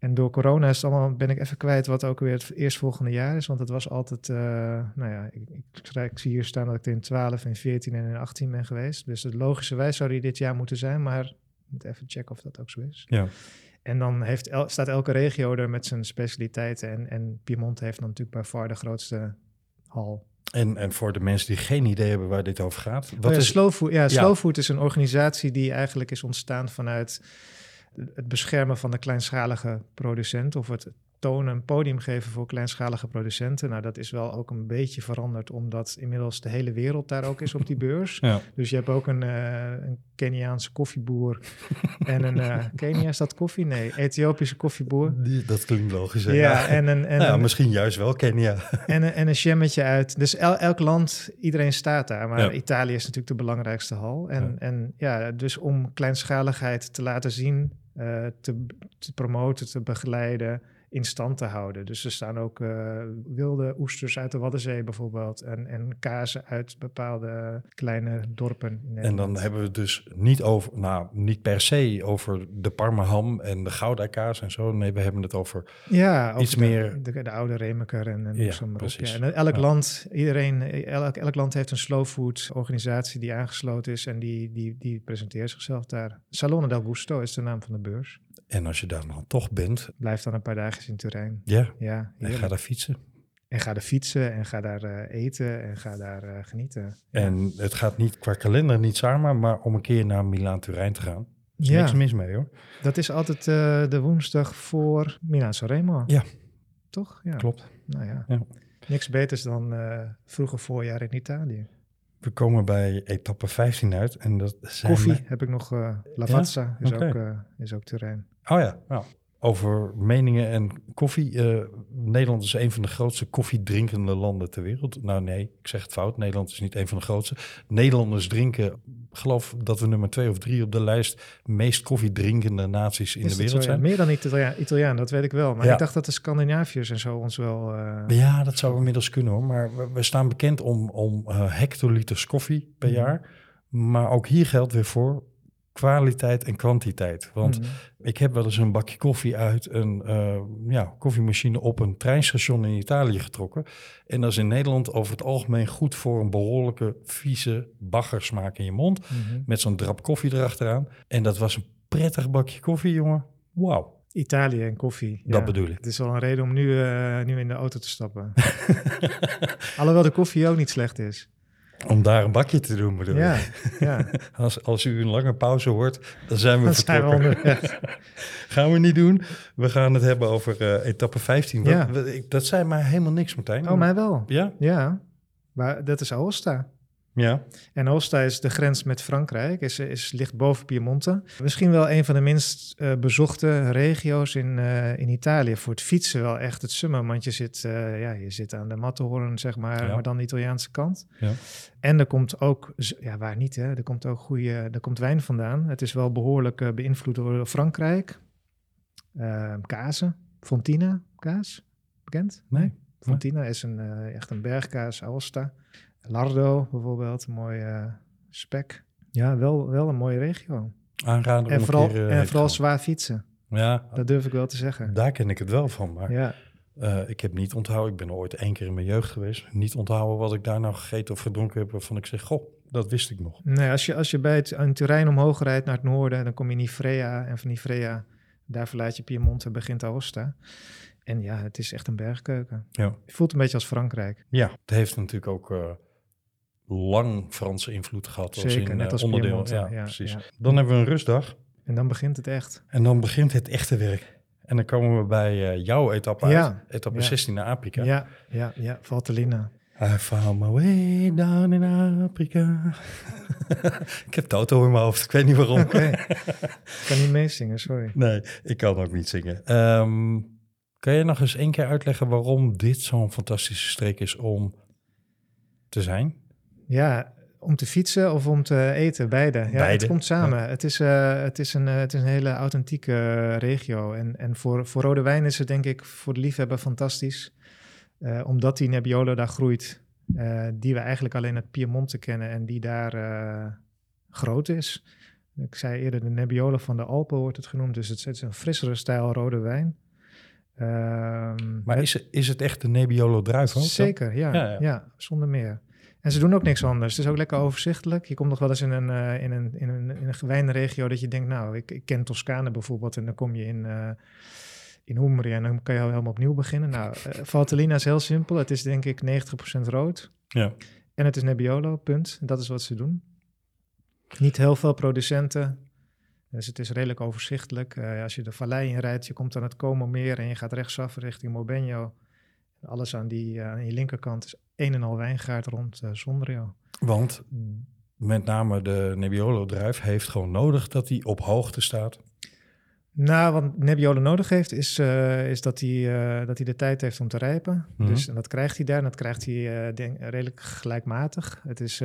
S6: En door corona is allemaal, ben ik even kwijt wat ook weer het eerstvolgende jaar is. Want het was altijd, eh, nou ja, ik, ik, zie hier staan dat ik er in 12, in 14 en in 18 ben geweest. Dus het logischerwijs zou die dit jaar moeten zijn, maar ik moet even checken of dat ook zo is.
S1: Ja.
S6: En dan heeft el- staat elke regio er met zijn specialiteiten. En, en Piemonte heeft dan natuurlijk bij far de grootste hal.
S1: En, en voor de mensen die geen idee hebben waar dit over gaat. Wat
S6: Oh ja,
S1: is,
S6: Slow Food, ja, Slow Food is een organisatie die eigenlijk is ontstaan vanuit het beschermen van de kleinschalige producent of het tonen, een podium geven voor kleinschalige producenten. Nou, dat is wel ook een beetje veranderd, omdat inmiddels de hele wereld daar ook is op die [LAUGHS] beurs.
S1: ja.
S6: Dus je hebt ook een, eh, een Keniaanse koffieboer [LAUGHS] en een... eh Kenia, is dat koffie? Nee, Ethiopische koffieboer.
S1: Die- dat klinkt logisch. hè?
S6: Ja, en een, en,
S1: Nou
S6: een,
S1: misschien juist wel Kenia. [LAUGHS]
S6: en, een, en een jammetje uit. Dus el- elk land, iedereen staat daar. Maar
S1: Ja.
S6: Italië is natuurlijk de belangrijkste hal. En
S1: Ja.
S6: ja, en, ja dus om kleinschaligheid te laten zien, eh, te, te promoten, te begeleiden, in stand te houden. Dus er staan ook eh, wilde oesters uit de Waddenzee bijvoorbeeld en, en kazen uit bepaalde kleine dorpen.
S1: En dan hebben we het dus niet over, nou, niet per se over de Parmaham en de Gouda-kaas en zo. Nee, we hebben het over
S6: Ja,
S1: Iets
S6: de,
S1: meer-
S6: De, de oude Remeker en, en
S1: Ja, precies.
S6: En elk
S1: Ja.
S6: land, iedereen, elk, elk land heeft een slow food organisatie die aangesloten is en die, die, die presenteert zichzelf daar. Salone del Gusto is de naam van de beurs.
S1: En als je daar dan toch bent,
S6: Blijf dan een paar dagen in Turijn.
S1: ja,
S6: Ja,
S1: en ga daar fietsen.
S6: En ga er fietsen en ga daar eh, eten en ga daar eh, genieten.
S1: En het gaat niet qua kalender niet samen, maar om een keer naar Milaan-Turijn te gaan. Er is
S6: Ja.
S1: niks mis mee hoor.
S6: Dat is altijd eh, de woensdag voor Milaan Sanremo.
S1: Ja.
S6: Toch? Ja.
S1: Klopt.
S6: Nou ja.
S1: Ja.
S6: Niks beters dan eh vroege voorjaar in Italië.
S1: We komen bij etappe 15 uit en dat zijn...
S6: Koffie heb ik nog. eh Lavazza is, ook, eh, is ook terrein.
S1: Oh ja, nou, over meningen en koffie. eh, Nederland is een van de grootste koffiedrinkende landen ter wereld. Nou nee, ik zeg het fout. Nederland is niet een van de grootste. Nederlanders drinken, geloof dat we nummer twee of drie op de lijst meest koffiedrinkende naties in
S6: Is
S1: de wereld
S6: zo, ja?
S1: zijn.
S6: Meer dan Italia Italiaan, dat weet ik wel. Maar
S1: Ja.
S6: ik dacht dat de Scandinaviërs en zo ons wel... eh,
S1: Ja, dat zou inmiddels kunnen hoor. Maar we, we staan bekend om, om eh, hectoliters koffie per
S6: Mhm.
S1: jaar. Maar ook hier geldt weer voor kwaliteit en kwantiteit. Want
S6: mhm.
S1: ik heb wel eens een bakje koffie uit een eh, ja, koffiemachine op een treinstation in Italië getrokken. En dat is in Nederland over het algemeen goed voor een behoorlijke vieze baggersmaak in je mond.
S6: Mhm.
S1: Met zo'n drap koffie erachteraan. En dat was een prettig bakje koffie, jongen. Wauw,
S6: Italië en koffie.
S1: dat
S6: ja.
S1: bedoel ik.
S6: Het is wel een reden om nu, eh, nu in de auto te stappen. [LAUGHS] Alhoewel de koffie ook niet slecht is.
S1: Om daar een bakje te doen, bedoel
S6: Ja,
S1: ik.
S6: ja. [LAUGHS]
S1: Als, als u een lange pauze hoort, dan zijn we
S6: Dan zijn we
S1: vertrokken. [LAUGHS] Gaan we niet doen. We gaan het hebben over eh, etappe 15. Wat-
S6: Ja.
S1: dat zei mij helemaal niks, Martijn.
S6: Oh, mij wel.
S1: Ja?
S6: Ja, maar dat is Aosta.
S1: Ja.
S6: En Aosta is de grens met Frankrijk, is, is, ligt boven Piemonte. Misschien wel een van de minst eh, bezochte regio's in, eh, in Italië. Voor het fietsen wel echt het summen, want je zit, eh, ja, je zit aan de Matterhorn, zeg maar,
S1: Ja.
S6: maar dan de Italiaanse kant.
S1: Ja.
S6: En er komt ook, ja waar niet hè, er komt ook goede, er komt wijn vandaan. Het is wel behoorlijk eh, beïnvloed door Frankrijk. Kazen, Fontina kaas, bekend?
S1: Nee.
S6: Fontina is een, echt een bergkaas, Aosta. Lardo bijvoorbeeld, een mooie eh, spek. Ja, wel, wel een mooie regio.
S1: Aanraden om
S6: En vooral,
S1: keer, eh,
S6: en vooral zwaar fietsen.
S1: Ja,
S6: Dat durf ik wel te zeggen.
S1: daar ken ik het wel van. Maar
S6: Ja,
S1: eh, ik heb niet onthouden. Ik ben ooit één keer in mijn jeugd geweest. Niet onthouden wat ik daar nou gegeten of gedronken heb. Waarvan ik zeg, goh, dat wist ik nog.
S6: nee, als je, als je bij het een terrein omhoog rijdt naar het noorden, dan kom je in Ivrea. En van Ivrea, daar verlaat je Piemonte en begint Aosta. En ja, het is echt een bergkeuken.
S1: Ja.
S6: Je voelt een beetje als Frankrijk.
S1: Ja, het heeft natuurlijk ook lang Franse invloed gehad. als
S6: Zeker,
S1: in,
S6: net
S1: eh,
S6: als
S1: onderdeel.
S6: Piemonte,
S1: Ja,
S6: ja,
S1: precies.
S6: ja.
S1: Dan hebben we een rustdag.
S6: En dan begint het echt.
S1: En dan begint het echte werk. En dan komen we bij eh, jouw etappe
S6: Ja,
S1: uit. Etappe
S6: ja.
S1: 16 naar Afrika.
S6: Ja, ja, ja, Valtellina.
S1: I found my way down in Afrika. [LAUGHS] ik heb Toto in mijn hoofd. Ik weet niet waarom.
S6: Ik kan niet meezingen, sorry.
S1: Nee, ik kan ook niet zingen. Ehm, kan je nog eens één keer uitleggen waarom dit zo'n fantastische streek is om te zijn?
S6: Ja, om te fietsen of om te eten, beide. Ja,
S1: Beide,
S6: Het komt samen. Het, is, eh, het, is een, eh, het is een hele authentieke eh, regio. En, en voor, voor rode wijn is het denk ik voor de liefhebber fantastisch. Omdat die Nebbiolo daar groeit, die we eigenlijk alleen uit Piemonte kennen en die daar groot is. Ik zei eerder de Nebbiolo van de Alpen wordt het genoemd. Dus het is een frissere stijl rode wijn. Ehm,
S1: Maar is, het- is het echt de Nebbiolo druif ook?
S6: Zeker, ja,
S1: Ja,
S6: ja,
S1: ja.
S6: zonder meer. En ze doen ook niks anders. Het is ook lekker overzichtelijk. Je komt nog wel eens in een, eh, in een, in een, in een wijnregio dat je denkt, nou, ik, ik ken Toscane bijvoorbeeld. En dan kom je in, eh in Umbria en dan kan je al helemaal opnieuw beginnen. Nou, eh Valtellina is heel simpel. Het is denk ik 90% rood.
S1: Ja.
S6: En het is Nebbiolo, punt. Dat is wat ze doen. Niet heel veel producenten. Dus het is redelijk overzichtelijk. Als je de vallei inrijdt, je komt aan het Como meer en je gaat rechtsaf richting Mobegno. Alles aan, die, eh, aan je linkerkant is een en al wijngaard rond uh, Sondrio.
S1: Want met name de Nebbiolo druif heeft gewoon nodig dat hij op hoogte staat.
S6: Nou, wat Nebbiolo nodig heeft, is, eh, is dat, hij, dat hij de tijd heeft om te rijpen.
S1: Mhm.
S6: Dus, en dat krijgt hij daar. En dat krijgt hij denk, redelijk gelijkmatig. Het is,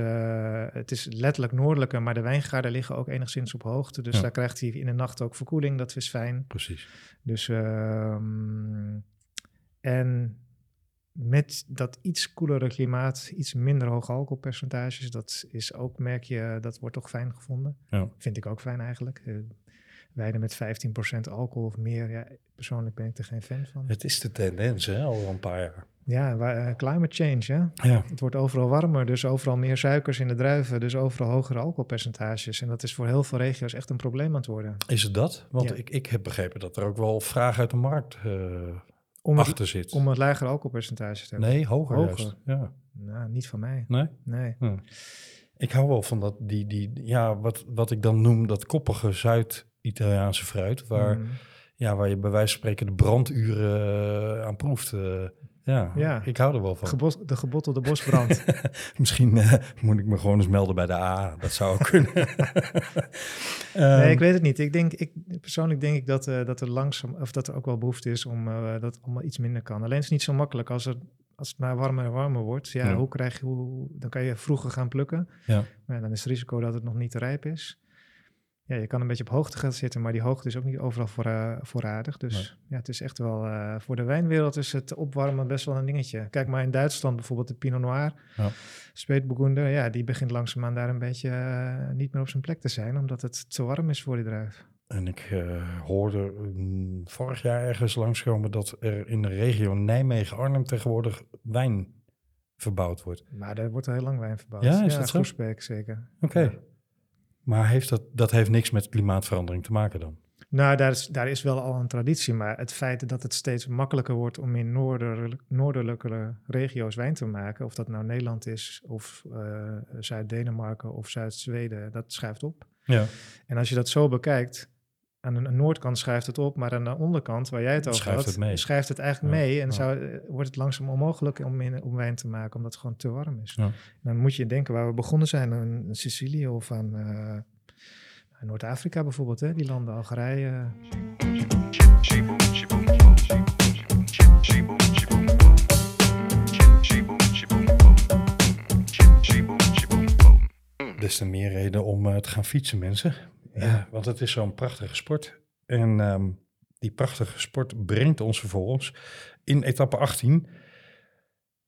S6: het is letterlijk noordelijker, maar de wijngaarden liggen ook enigszins op hoogte. Dus
S1: Ja.
S6: daar krijgt hij in de nacht ook verkoeling. Dat is fijn.
S1: Precies.
S6: Dus, ehm, en met dat iets koelere klimaat, iets minder hoge alcoholpercentages, dat is ook, merk je, dat wordt toch fijn gevonden.
S1: Ja.
S6: Vind ik ook fijn eigenlijk. Eh, wijnen met 15% alcohol of meer, ja, persoonlijk ben ik er geen fan van.
S1: Het is de tendens, hè, al een paar jaar.
S6: Ja, eh, climate change, hè?
S1: Ja.
S6: Het wordt overal warmer, dus overal meer suikers in de druiven, dus overal hogere alcoholpercentages. En dat is voor heel veel regio's echt een probleem aan het worden.
S1: Is het dat? Want
S6: Ja.
S1: ik, ik heb begrepen dat er ook wel vraag uit de markt eh,
S6: Om het,
S1: achter zit.
S6: om het lagere alcoholpercentage te hebben.
S1: nee, hoger,
S6: Hoger.
S1: juist. Ja.
S6: Nou, niet van mij.
S1: Nee?
S6: Nee.
S1: Ik hou wel van dat, die, die, ja, wat, wat ik dan noem dat koppige Zuid-Italiaanse fruit, waar,
S6: Mm.
S1: ja, waar je bij wijze van spreken de branduren eh, aan proeft. eh. Ja,
S6: Ja.
S1: ik hou er wel van.
S6: Gebot, de gebottelde bosbrand. [LAUGHS]
S1: Misschien eh, moet ik me gewoon eens melden bij de A. Dat zou ook kunnen. [LAUGHS] Ehm,
S6: nee, ik weet het niet. Ik denk, ik, persoonlijk denk ik dat, eh, dat er langzaam, of dat er ook wel behoefte is om eh, dat het allemaal iets minder kan. Alleen is het niet zo makkelijk als, er, als het maar warmer en warmer wordt. Ja,
S1: Ja.
S6: hoe krijg je, hoe, dan kan je vroeger gaan plukken.
S1: Ja.
S6: Maar dan is het risico dat het nog niet rijp is. Ja, je kan een beetje op hoogte gaan zitten, maar die hoogte is ook niet overal voor, voorradig. Dus
S1: Nee.
S6: ja, het is echt wel, eh, voor de wijnwereld is het opwarmen best wel een dingetje. Kijk maar in Duitsland bijvoorbeeld de Pinot Noir,
S1: Ja.
S6: Ja, die begint langzaamaan daar een beetje eh, niet meer op zijn plek te zijn, omdat het te warm is voor die druif.
S1: En ik eh, hoorde mm, vorig jaar ergens langskomen dat er in de regio Nijmegen-Arnhem tegenwoordig wijn verbouwd wordt.
S6: Maar daar wordt al heel lang wijn verbouwd.
S1: Ja, is dat zo?
S6: Zeker.
S1: Oké.
S6: Ja.
S1: Maar heeft dat, dat heeft niks met klimaatverandering te maken dan?
S6: Nou, daar is, daar is wel al een traditie, maar het feit dat het steeds makkelijker wordt om in noorder, noordelijke regio's wijn te maken, of dat nou Nederland is, of eh, Zuid-Denemarken of Zuid-Zweden, dat schuift op.
S1: Ja.
S6: En als je dat zo bekijkt, aan de noordkant schuift het op, maar aan de onderkant, waar jij het over
S1: Schuift
S6: had,
S1: het mee.
S6: schuift het eigenlijk
S1: Ja,
S6: mee en
S1: ja.
S6: zou, eh, wordt het langzaam onmogelijk om, in, om wijn te maken, omdat het gewoon te warm is.
S1: Ja.
S6: Dan moet je denken waar we begonnen zijn, aan Sicilië of aan eh, Noord-Afrika bijvoorbeeld, hè? die landen, Algerije.
S1: Des te meer reden om eh, te gaan fietsen, mensen. Ja. want het is zo'n prachtige sport. En ehm, die prachtige sport brengt ons vervolgens in etappe 18.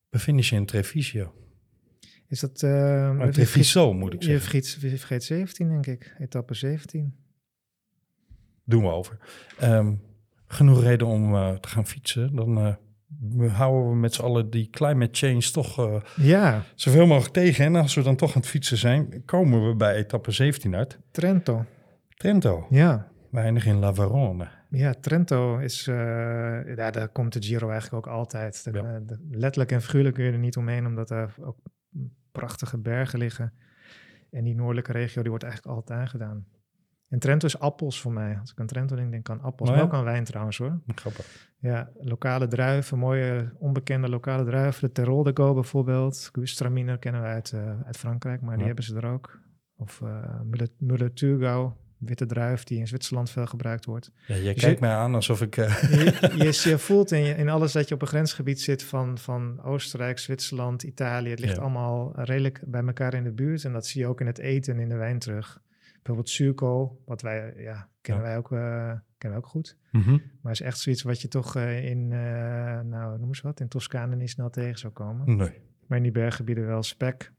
S1: We finishen in Treviso.
S6: Is dat... je
S1: Treviso moet ik
S6: Je
S1: zeggen.
S6: vergeet, je vergeet 17, denk ik. Etappe 17.
S1: Doen we over. Ehm, genoeg reden om eh, te gaan fietsen. Dan eh, houden we met z'n allen die climate change toch eh,
S6: Ja,
S1: zoveel mogelijk tegen. En als we dan toch aan het fietsen zijn, komen we bij etappe 17 uit.
S6: Trento.
S1: Trento.
S6: Ja.
S1: We eindigen in Lavarone.
S6: Ja, Trento is... eh, ja, daar komt de Giro eigenlijk ook altijd. De-
S1: Ja.
S6: de- letterlijk en figuurlijk kun je er niet omheen, omdat daar ook prachtige bergen liggen. En die noordelijke regio, die wordt eigenlijk altijd aangedaan. En Trento is appels voor mij. Als ik aan Trento denk, denk ik aan appels.
S1: Oh
S6: maar
S1: ja?
S6: ook aan wijn trouwens hoor.
S1: Grappig.
S6: Ja, lokale druiven, mooie onbekende lokale druiven. De Terol de Go bijvoorbeeld. Gewürztraminer kennen we uit, eh, uit Frankrijk, maar die hebben ze er ook. Of uh, Müller-Thurgau, witte druif die in Zwitserland veel gebruikt wordt.
S1: Ja, jij
S6: Dus
S1: kijkt
S6: je-
S1: mij aan alsof ik... eh,
S6: Je, [LAUGHS] je, je voelt in, je- in alles dat je op een grensgebied zit van, van Oostenrijk, Zwitserland, Italië. Het ligt
S1: Ja.
S6: allemaal redelijk bij elkaar in de buurt. En dat zie je ook in het eten en in de wijn terug. Bijvoorbeeld zuurkool, wat wij, ja, kennen
S1: Ja.
S6: wij ook, eh, kennen wij ook goed.
S1: mhm.
S6: Maar is echt zoiets wat je toch eh, in, nou, noem eens wat, in Toscane niet snel tegen zou komen.
S1: Nee.
S6: Maar in die berggebieden wel spek,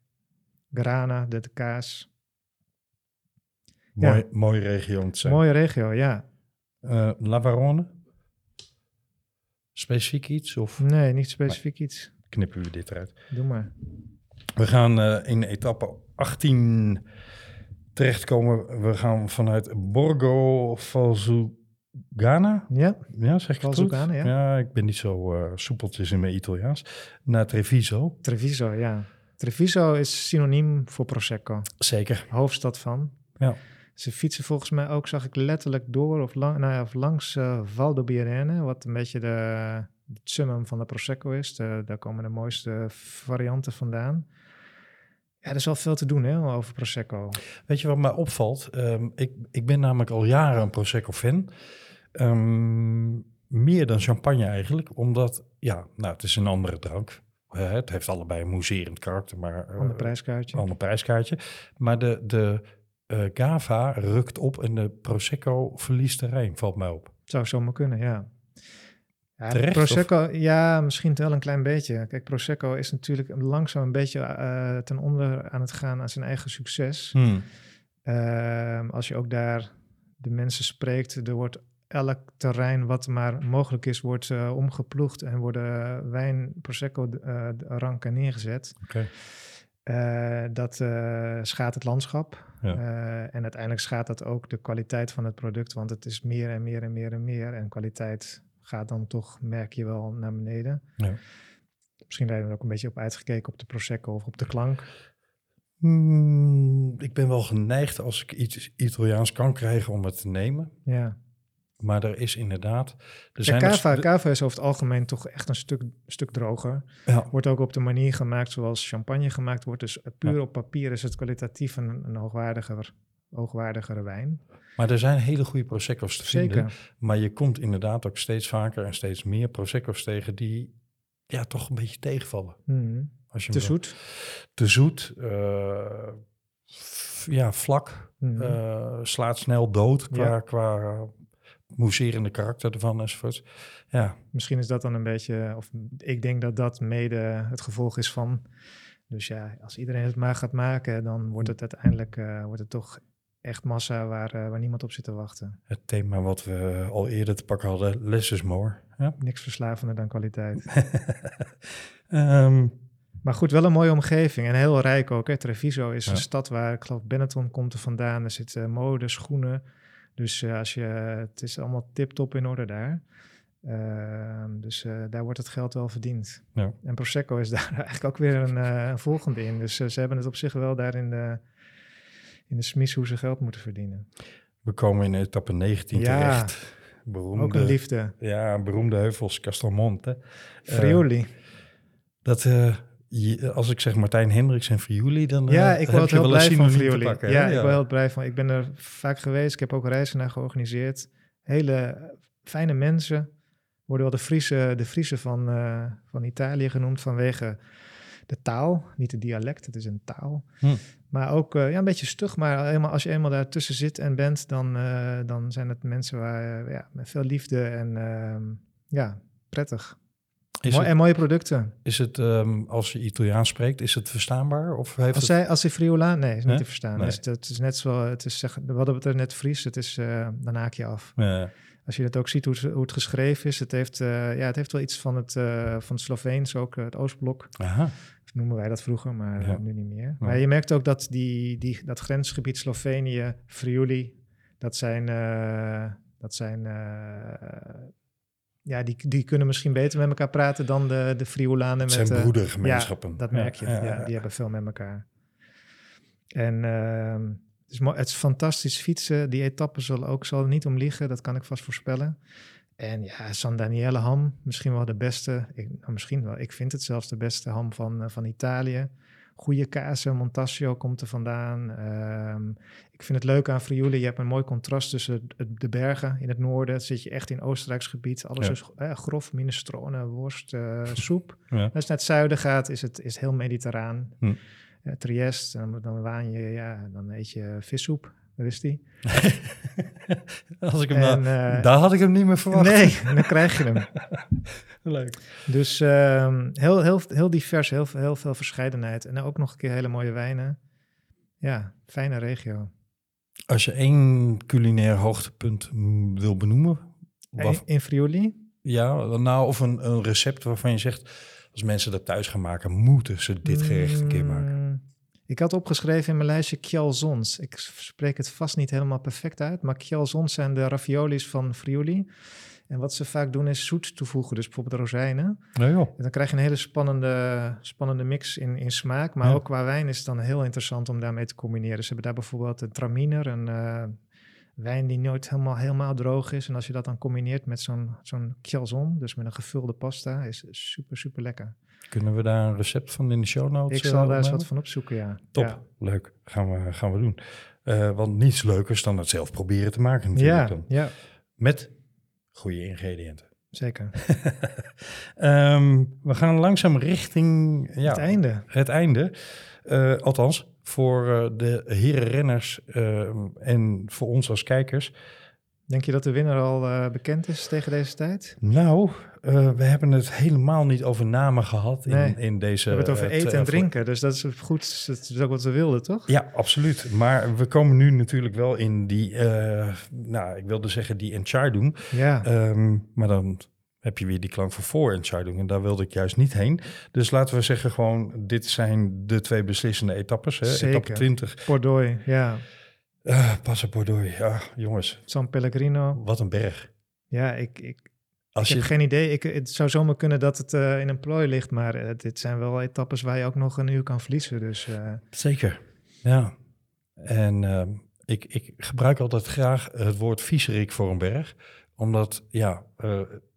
S6: grana, de kaas. Ja.
S1: Mooi, mooie regio om te zijn.
S6: Mooie regio, ja.
S1: Eh, Lavarone? Specifiek iets of
S6: Nee, niet specifiek iets.
S1: knippen we dit eruit?
S6: Doe maar.
S1: We gaan eh, in etappe 18 terechtkomen. We gaan vanuit Borgo Valsugana.
S6: Ja,
S1: Ja, zeg ik?
S6: Valsugana, ja.
S1: ik ben niet zo eh, soepeltjes in mijn Italiaans. Naar Treviso.
S6: Treviso, ja. Treviso is synoniem voor Prosecco.
S1: Zeker.
S6: Hoofdstad van.
S1: Ja.
S6: Ze fietsen volgens mij ook, zag ik letterlijk door of, lang, nou ja, of langs eh Val do Birene, wat een beetje de, het summum van de Prosecco is. De- daar komen de mooiste varianten vandaan. Ja, er is wel veel te doen hè, over Prosecco.
S1: Weet je wat mij opvalt? Ehm, ik, ik ben namelijk al jaren een Prosecco-fan. Ehm, meer dan champagne eigenlijk, omdat, ja, nou, het is een andere drank. Eh, het heeft allebei een mousserend karakter, maar... eh,
S6: Ander prijskaartje.
S1: ander prijskaartje. Maar de, de eh, Gava rukt op en de Prosecco verliest terrein, valt mij op.
S6: Zou zomaar kunnen, ja.
S1: Terecht,
S6: Prosecco, ja, misschien wel een klein beetje. Kijk, Prosecco is natuurlijk langzaam een beetje eh, ten onder aan het gaan aan zijn eigen succes.
S1: Hmm.
S6: Ehm, als je ook daar de mensen spreekt, er wordt elk terrein wat maar mogelijk is, wordt eh, omgeploegd en worden wijn, Prosecco eh, ranken neergezet.
S1: Oké.
S6: Eh, dat eh, schaadt het landschap.
S1: Ja.
S6: Eh, en uiteindelijk schaadt dat ook de kwaliteit van het product, want het is meer en meer en meer en meer. En kwaliteit gaat dan toch, merk je wel, naar beneden.
S1: Ja.
S6: Misschien zijn we er ook een beetje op uitgekeken op de Prosecco of op de klank.
S1: Hmm, ik ben wel geneigd als ik iets Italiaans kan krijgen om het te nemen.
S6: Ja.
S1: Maar er is inderdaad... Er
S6: Ja,
S1: zijn
S6: cava,
S1: er-
S6: cava is over het algemeen toch echt een stuk, stuk droger.
S1: Ja,
S6: Wordt ook op de manier gemaakt zoals champagne gemaakt wordt. Dus puur
S1: Ja.
S6: op papier is het kwalitatief een, een hoogwaardiger, hoogwaardigere wijn.
S1: maar er zijn hele goede Prosecco's te vinden.
S6: Zeker.
S1: Maar je komt inderdaad ook steeds vaker en steeds meer Prosecco's tegen die ja, toch een beetje tegenvallen.
S6: Mhm.
S1: Als je
S6: Te zoet.
S1: Te zoet. eh, ja, vlak.
S6: Mhm.
S1: eh, slaat snel dood qua,
S6: Ja.
S1: qua mousserende karakter ervan enzovoort. Ja,
S6: Misschien is dat dan een beetje, of ik denk dat dat mede het gevolg is van. Dus ja, als iedereen het maar gaat maken, dan wordt het uiteindelijk eh, wordt het toch echt massa waar, eh, waar niemand op zit te wachten.
S1: het thema wat we al eerder te pakken hadden, less is more. Ja. [LAUGHS]
S6: Niks verslavender dan kwaliteit. [LAUGHS]
S1: Ehm,
S6: Maar goed, wel een mooie omgeving en heel rijk ook. Hè. Treviso is
S1: Ja.
S6: een stad waar, ik geloof, Benetton komt er vandaan. Er zit eh, mode, schoenen. Dus eh, als je, het is allemaal tip-top in orde daar. Ehm, dus eh, daar wordt het geld wel verdiend.
S1: Ja.
S6: En Prosecco is [LAUGHS] daar eigenlijk ook weer een, eh, een volgende in. Dus ze hebben het op zich wel daar in de, in de smis hoe ze geld moeten verdienen.
S1: we komen in etappe 19
S6: Ja.
S1: terecht. Beroemde,
S6: Ook een liefde.
S1: Ja, beroemde heuvels, Castelmonte.
S6: Friuli.
S1: dat, je- als ik zeg Martijn Hendricks en Friuli, dan eh,
S6: ja, ik
S1: heb
S6: word
S1: je
S6: heel
S1: wel
S6: blij
S1: een
S6: van Friuli.
S1: pakken,
S6: ja, ik ben heel blij van. Ik ben er vaak geweest. Ik heb ook reizen naar georganiseerd. Hele fijne mensen. Worden wel de Friese, de Friese van, eh, van Italië genoemd vanwege de taal. Niet het dialect, het is een taal.
S1: Hm.
S6: Maar ook eh, ja, een beetje stug. Maar helemaal, als je eenmaal daartussen zit en bent, dan, eh, dan zijn het mensen waar, eh, ja, met veel liefde en ehm, ja, prettig.
S1: Is
S6: Mooi,
S1: het,
S6: en mooie producten.
S1: is het ehm, als je Italiaans spreekt, is het verstaanbaar? Of heeft
S6: Als,
S1: het...
S6: zij, als die Friola, nee, is niet
S1: Nee?
S6: te verstaan.
S1: Nee.
S6: Dus het is net zo, het is zeg, we hadden het er net Fries, het is, eh dan haak je af.
S1: Ja,
S6: Als je het ook ziet hoe het, hoe het geschreven is, het heeft, eh, ja, het heeft wel iets van het, eh, van het Sloveens, ook het Oostblok,
S1: aha.
S6: noemen wij dat vroeger, maar
S1: Ja.
S6: nu niet meer.
S1: Ja.
S6: Maar je merkt ook dat die, die, dat grensgebied Slovenië, Friuli, dat zijn, dat zijn eh, ja, die, die kunnen misschien beter met elkaar praten dan de, de Friulanen.
S1: Het
S6: met,
S1: zijn
S6: eh,
S1: broedergemeenschappen.
S6: ja, dat merk je. Ja,
S1: ja, ja.
S6: Die hebben veel met elkaar. En ehm, het, is het is fantastisch fietsen. Die etappe zal ook zal er niet om liegen, dat kan ik vast voorspellen. En ja, San Daniele ham, misschien wel de beste. Ik, nou, misschien wel, ik vind het zelfs de beste ham van, eh, van Italië. Goede kazen, Montasio komt er vandaan. Ehm, ik vind het leuk aan Friuli. Je hebt een mooi contrast tussen het- de bergen in het noorden. Dan zit je echt in Oostenrijks gebied. Alles
S1: Ja.
S6: is eh, grof, minestrone, worst, eh, soep. [LAUGHS]
S1: Ja.
S6: Als je naar het zuiden gaat, is het is heel mediterraan.
S1: Hm.
S6: Eh, Trieste, dan, dan waan je, ja, dan eet je vissoep. Daar is die. [LAUGHS]
S1: Als ik hem
S6: En,
S1: nou-
S6: eh,
S1: daar had ik hem niet meer verwacht.
S6: Nee, [LAUGHS] dan krijg je hem.
S1: Leuk.
S6: Dus ehm, heel, heel, heel divers, heel, heel veel verscheidenheid. En ook nog een keer hele mooie wijnen. Ja, fijne regio.
S1: Als je één culinair hoogtepunt mm, wil benoemen,
S6: In,
S1: wat,
S6: in Friuli?
S1: ja, nou, of een, een recept waarvan je zegt, als mensen dat thuis gaan maken, moeten ze dit gerecht een keer maken.
S6: Ik had opgeschreven in mijn lijstje kjalzons. Ik spreek het vast niet helemaal perfect uit, maar kjalzons zijn de raviolis van Friuli. En wat ze vaak doen is zoet toevoegen, dus bijvoorbeeld rozijnen.
S1: Joh.
S6: En dan krijg je een hele spannende, spannende mix in, in smaak. Maar
S1: Ja.
S6: ook qua wijn is het dan heel interessant om daarmee te combineren. Ze hebben daar bijvoorbeeld een traminer, een eh, wijn die nooit helemaal, helemaal droog is. En als je dat dan combineert met zo'n zo'n kjalzon, dus met een gevulde pasta, is super, super lekker.
S1: Kunnen we daar een recept van in de show notes
S6: Ik zal
S1: eh,
S6: daar eens wat van opzoeken, ja.
S1: Top,
S6: Ja.
S1: leuk. Gaan we, gaan we doen. Eh, want niets leukers dan het zelf proberen te maken natuurlijk
S6: Ja,
S1: dan.
S6: ja.
S1: Met goede ingrediënten.
S6: Zeker. [LAUGHS]
S1: Ehm, we gaan langzaam richting ja,
S6: Het einde.
S1: het einde. Eh, althans, voor de herenrenners ehm, en voor ons als kijkers.
S6: Denk je dat de winnaar al eh, bekend is tegen deze tijd?
S1: Nou, eh, we hebben het helemaal niet over namen gehad in,
S6: Nee.
S1: in deze...
S6: We hebben het over
S1: eh,
S6: eten en drinken, dus dat is goed. Dat is ook wat we wilden, toch?
S1: Ja, absoluut. Maar we komen nu natuurlijk wel in die, nou, ik wilde zeggen die Enchardung.
S6: Ja.
S1: Ehm maar dan heb je weer die klank voor voor Enchardung en daar wilde ik juist niet heen. Dus laten we zeggen gewoon, dit zijn de twee beslissende etappes. Hè?
S6: Zeker.
S1: Etappe 20,
S6: Bordeaux, ja.
S1: Uh, Passapordooi. Ja, jongens,
S6: San Pellegrino.
S1: wat een berg.
S6: Ja, ik, ik,
S1: Als
S6: ik
S1: je,
S6: heb geen idee. Ik, het zou zomaar kunnen dat het eh, in een plooi ligt, maar eh, dit zijn wel etappes waar je ook nog een uur kan verliezen. Dus eh,
S1: Zeker, ja. En ehm, ik, ik gebruik altijd graag het woord viezerik voor een berg. Omdat, ja,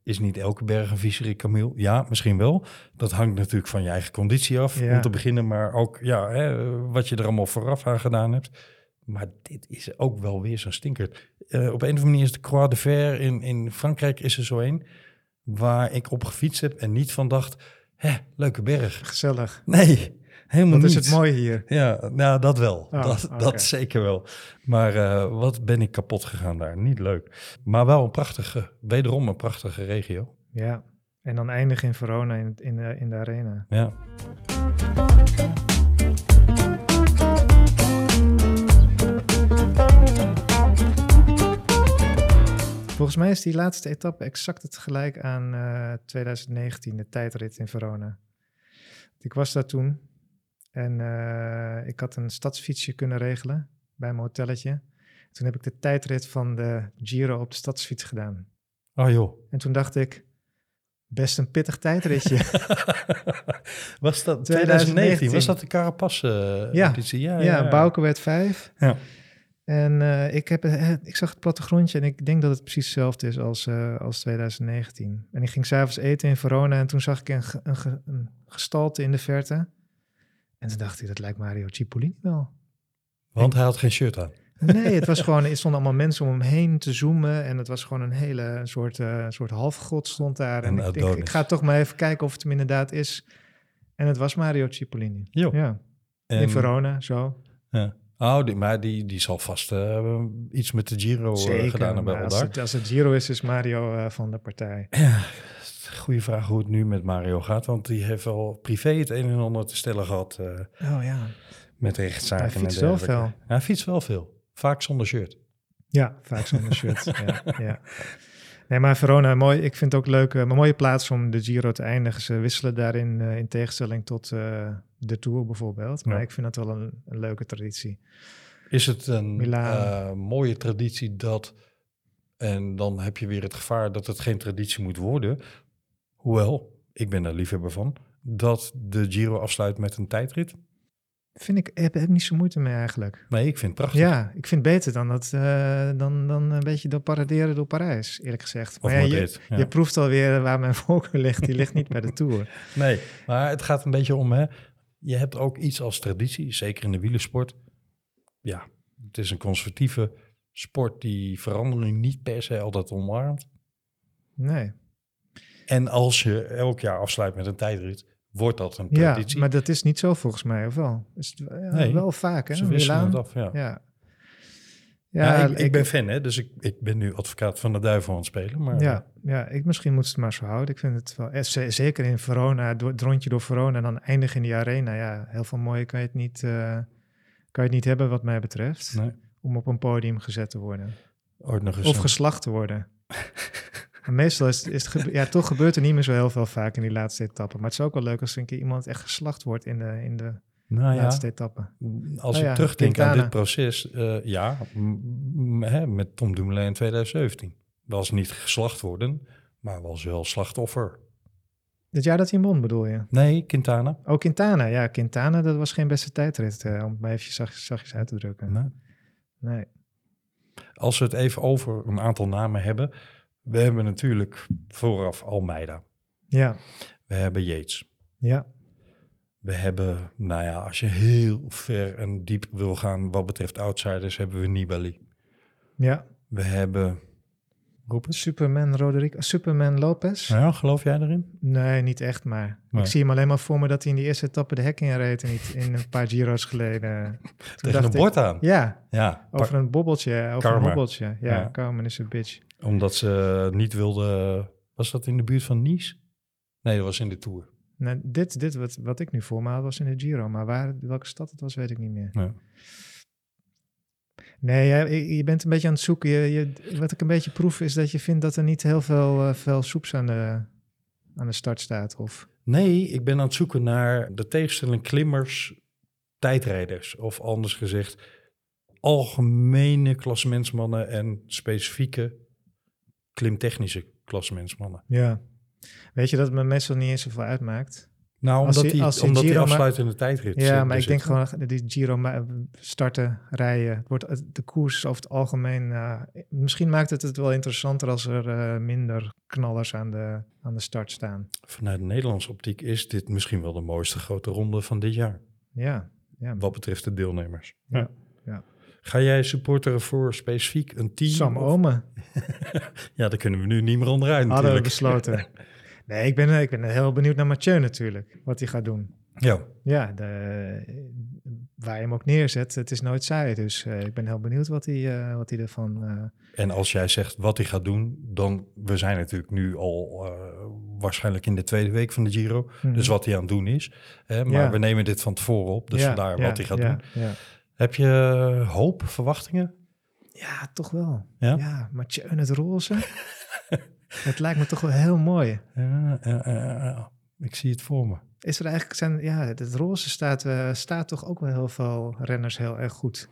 S1: is niet elke berg een viezerik, Camille? Ja, misschien wel. Dat hangt natuurlijk van je eigen conditie af,
S6: Ja.
S1: om te beginnen. Maar ook, ja, hè, wat je er allemaal vooraf aan gedaan hebt. Maar dit is ook wel weer zo'n stinker. Eh, op een of andere manier is de Croix de Fer in, in Frankrijk is er zo een... waar ik op gefietst heb en niet van dacht... hè, leuke berg.
S6: gezellig.
S1: Nee, helemaal
S6: Dat
S1: niet.
S6: is het mooie hier.
S1: Ja, nou dat wel.
S6: Oh,
S1: dat, dat zeker wel. Maar eh, wat ben ik kapot gegaan daar. Niet leuk. Maar wel een prachtige, wederom een prachtige regio.
S6: Ja. En dan eindigen in Verona in, in, de, in de arena.
S1: Ja.
S6: Volgens mij is die laatste etappe exact het gelijk aan eh, 2019, de tijdrit in Verona. Ik was daar toen en eh, ik had een stadsfietsje kunnen regelen bij mijn hotelletje. Toen heb ik de tijdrit van de Giro op de stadsfiets gedaan.
S1: Oh joh.
S6: En toen dacht ik, best een pittig tijdritje. [LAUGHS]
S1: was dat 2019?
S6: 2019?
S1: Was dat de Carapaz eh,
S6: Ja.
S1: editie? Ja,
S6: ja, Bouke werd vijf.
S1: Ja.
S6: En eh, ik, heb, eh, ik zag het plattegrondje en ik denk dat het precies hetzelfde is als, eh, als 2019. En ik ging s'avonds eten in Verona en toen zag ik een, een, ge- een gestalte in de verte. En toen dacht ik, dat lijkt Mario Cipollini wel.
S1: Want hij had geen shirt aan.
S6: Nee, het was [LAUGHS] gewoon, er stonden allemaal mensen om hem heen te zoomen. En het was gewoon een hele soort, eh soort halfgod stond daar. En ik, denk, ik ga toch maar even kijken of het hem inderdaad is. En het was Mario Cipollini.
S1: Jo.
S6: Ja,
S1: En-
S6: in Verona, zo.
S1: Ja. Oh, die, maar die, die zal vast eh, iets met de Giro eh, gedaan hebben.
S6: als, het, als het Giro is, is Mario eh, van de partij.
S1: Ja, goede vraag hoe het nu met Mario gaat. Want die heeft wel privé het een en ander te stellen gehad eh,
S6: Oh ja.
S1: met rechtszaken
S6: Hij fietst
S1: en
S6: wel veel.
S1: Hij fietst wel veel. Vaak zonder shirt.
S6: Ja, vaak zonder shirt. [LAUGHS] ja, ja. Nee, maar Verona, mooi. Ik vind het ook leuk. eh, een mooie plaats om de Giro te eindigen. Ze wisselen daarin eh, in tegenstelling tot eh, de Tour bijvoorbeeld. Maar
S1: Ja.
S6: ik vind dat wel een, een leuke traditie.
S1: Is het een mooie traditie dat... En dan heb je weer het gevaar dat het geen traditie moet worden. Hoewel, ik ben daar liefhebber van. Dat de Giro afsluit met een tijdrit.
S6: Vind ik, heb, heb niet zo moeite mee eigenlijk.
S1: Nee, ik vind het prachtig.
S6: Ja, ik vind het beter dan, dat, eh, dan, dan een beetje door paraderen door Parijs, eerlijk gezegd.
S1: Of
S6: Maar ja, je,
S1: ja.
S6: je proeft alweer waar mijn [LAUGHS] voorkeur ligt. Die ligt niet bij de Tour.
S1: Nee, maar het gaat een beetje om, hè. Je hebt ook iets als traditie, zeker in de wielersport. Ja, het is een conservatieve sport die verandering niet per se altijd omarmt.
S6: Nee.
S1: En als je elk jaar afsluit met een tijdrit, wordt dat een
S6: Ja,
S1: traditie.
S6: maar dat is niet zo volgens mij, of wel? Is het, ja,
S1: Nee,
S6: wel vaak, hè?
S1: Ze wisselen het af, ja.
S6: Ja.
S1: Ja,
S6: Ja,
S1: ik, ik ben fan, hè, dus ik, ik ben nu advocaat van de duivel aan het spelen. Maar
S6: Ja, ja ik, misschien moet ze het maar zo houden. Ik vind het wel, eh, zeker in Verona, door, het rondje door Verona en dan eindigen in die arena. Ja, heel veel mooie kan je het niet, eh, kan je het niet hebben wat mij betreft.
S1: Nee.
S6: Om op een podium gezet te worden.
S1: ooit nog eens
S6: Of geslacht te worden. [LAUGHS] Maar meestal is, het- is het gebe- ja, toch gebeurt er niet meer zo heel veel vaak in die laatste etappe. Maar het is ook wel leuk als er een keer iemand echt geslacht wordt in de, in de
S1: nou ja,
S6: laatste etappe.
S1: als
S6: Oh
S1: ik
S6: ja,
S1: terugdenk aan dit proces, eh, ja, hè, met Tom Dumoulin in 2017. Was niet geslacht worden, maar was wel slachtoffer.
S6: Het jaar dat hij won bedoel je?
S1: Nee, Quintana.
S6: Oh, Quintana. Ja, Quintana, dat was geen beste tijdrit, eh, om het maar even zacht, zachtjes uit te drukken.
S1: Nee.
S6: Nee.
S1: Als we het even over een aantal namen hebben. We hebben natuurlijk vooraf Almeida.
S6: Ja,
S1: We hebben Yates.
S6: ja,
S1: We hebben, nou ja, als je heel ver en diep wil gaan wat betreft outsiders, hebben we Nibali.
S6: ja.
S1: We hebben Roep eens.
S6: Superman Roderick, Superman Lopez?
S1: Ja, geloof jij erin?
S6: Nee, niet echt, maar
S1: Nee.
S6: ik zie hem alleen maar voor me dat hij in die eerste etappe de hek in reed en niet in een paar Giro's geleden. [LAUGHS] Toen
S1: Tegen
S6: dacht
S1: een
S6: ik-
S1: bord aan.
S6: Ja,
S1: Ja,
S6: over een bobbeltje, over
S1: Karma.
S6: een hobbeltje. Ja,
S1: Ja.
S6: Carmen is een bitch.
S1: Omdat ze niet wilden... Was dat in de buurt van Nice? Nee, dat was in de Tour.
S6: Nou, dit, dit wat, wat ik nu voor me had was in de Giro, maar waar, welke stad het was, weet ik niet meer.
S1: Ja.
S6: Nee, je, je bent een beetje aan het zoeken. Je, je, wat ik een beetje proef is dat je vindt dat er niet heel veel, eh, veel soeps aan de, aan de start staat. Of,
S1: Nee, ik ben aan het zoeken naar de tegenstelling klimmers, tijdrijders. Of anders gezegd, algemene klassementsmannen en specifieke klimtechnische klassementsmannen.
S6: ja. Weet je dat het me meestal niet eens zoveel uitmaakt?
S1: Nou,
S6: Als
S1: omdat
S6: die-
S1: die,
S6: als die
S1: omdat
S6: Giro maar-
S1: afsluitende tijdrit
S6: Ja, maar ik
S1: zit.
S6: denk gewoon, die Giro starten, rijden. Het wordt, het- de koers over het algemeen... eh, misschien maakt het het wel interessanter als er eh, minder knallers aan de, aan de start staan.
S1: Vanuit de Nederlandse optiek is dit misschien wel de mooiste grote ronde van dit jaar.
S6: Ja, ja.
S1: Wat betreft de deelnemers.
S6: Ja, ja.
S1: Ga jij supporteren voor specifiek een team?
S6: Sam
S1: of-
S6: Omen [LAUGHS]
S1: Ja, daar kunnen we nu niet meer onderuit
S6: hadden we
S1: natuurlijk.
S6: besloten. [LAUGHS] Nee, ik ben, eh, ik ben heel benieuwd naar Mathieu natuurlijk, wat hij gaat doen.
S1: Ja,
S6: Ja, de, waar je hem ook neerzet, het is nooit saai. Dus eh, ik ben heel benieuwd wat hij, eh, wat hij ervan... eh,
S1: En als jij zegt wat hij gaat doen, dan we zijn natuurlijk nu al waarschijnlijk in de tweede week van de Giro.
S6: Mhm.
S1: Dus wat hij aan het doen is. Hè, maar
S6: Ja.
S1: we nemen dit van tevoren op, dus
S6: ja,
S1: vandaar
S6: ja,
S1: wat hij gaat
S6: ja,
S1: doen. Heb je eh, hoop, verwachtingen?
S6: Ja, toch wel.
S1: Ja?
S6: Ja, Mathieu in het roze. [LAUGHS] het lijkt me toch wel heel mooi.
S1: Ja, ja, ja, ja. ik zie het voor me.
S6: Is er eigenlijk zijn, ja, het roze staat, eh, staat toch ook wel heel veel renners heel erg goed.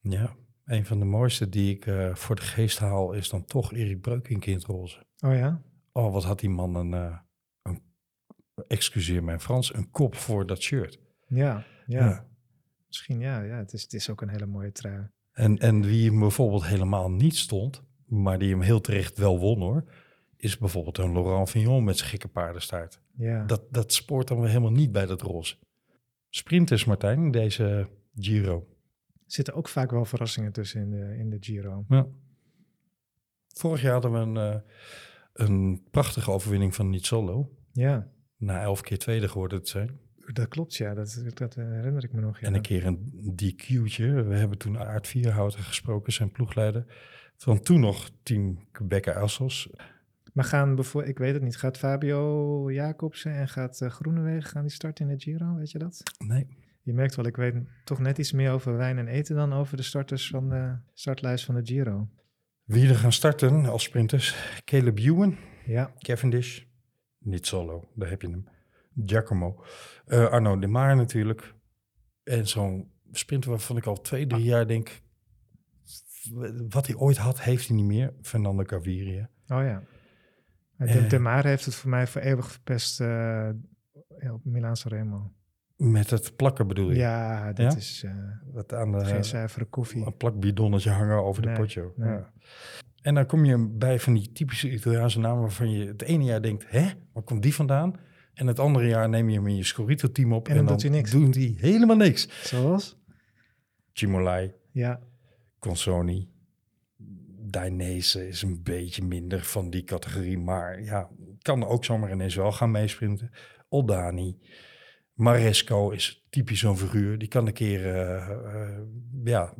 S1: Ja, een van de mooiste die ik eh, voor de geest haal is dan toch Erik Breukink in het roze.
S6: Oh ja?
S1: Oh, wat had die man een, een excuseer mijn Frans, een kop voor dat shirt.
S6: Ja, ja. Misschien ja, ja het, is, het is ook een hele mooie trui.
S1: En, en wie hem bijvoorbeeld helemaal niet stond, maar die hem heel terecht wel won hoor, is bijvoorbeeld een Laurent Fignon met zijn gekke paardenstaart.
S6: Ja.
S1: Dat, dat spoort dan weer helemaal niet bij dat roze. Sprinters, Martijn, in deze Giro.
S6: Er zitten ook vaak wel verrassingen tussen in de, in de Giro.
S1: Ja. Vorig jaar hadden we een, eh, een prachtige overwinning van Niet Solo.
S6: Ja,
S1: Na elf keer tweede geworden te zijn.
S6: Dat klopt ja, dat, dat herinner ik me nog. Ja.
S1: En een keer een DQ'tje. We hebben toen Aard Vierhouten gesproken, zijn ploegleider. Van toen nog team Quebeca Assos.
S6: Maar gaan bijvoorbeeld, ik weet het niet, gaat Fabio Jacobsen en gaat uh, Groenewegen gaan die starten in de Giro, weet je dat?
S1: Nee.
S6: Je merkt wel, ik weet toch net iets meer over wijn en eten dan over de starters van de startlijst van de Giro.
S1: Wie er gaan starten als sprinters? Caleb Ewan,
S6: Ja,
S1: Cavendish, niet solo, daar heb je hem. Giacomo, Eh, Arno de Maar natuurlijk. En zo'n sprinter waarvan ik al twee, drie jaar denk... Wat hij ooit had, heeft hij niet meer. Fernando Gaviria.
S6: oh ja.
S1: Eh.
S6: de, de Maar heeft het voor mij voor eeuwig verpest eh, ja, op Milaan Sanremo.
S1: Met het plakken bedoel je?
S6: Ja, dat
S1: Ja?
S6: is eh,
S1: Wat aan de,
S6: geen zuivere koffie.
S1: een plakbidonnetje hangen over
S6: Nee,
S1: de potjo.
S6: nee.
S1: Ja. En dan kom je bij van die typische Italiaanse namen waarvan je het ene jaar denkt, hè, waar komt die vandaan? En het andere jaar neem je hem in je Scorito-team op
S6: En
S1: en,
S6: dan doet hij niks.
S1: doen die helemaal niks.
S6: Zoals?
S1: Cimolai,
S6: Ja,
S1: Consoni, Dainese is een beetje minder van die categorie, maar ja, kan ook zomaar ineens wel gaan meesprinten. Oldani, Maresco is typisch zo'n figuur. Die kan een keer eh, eh, ja,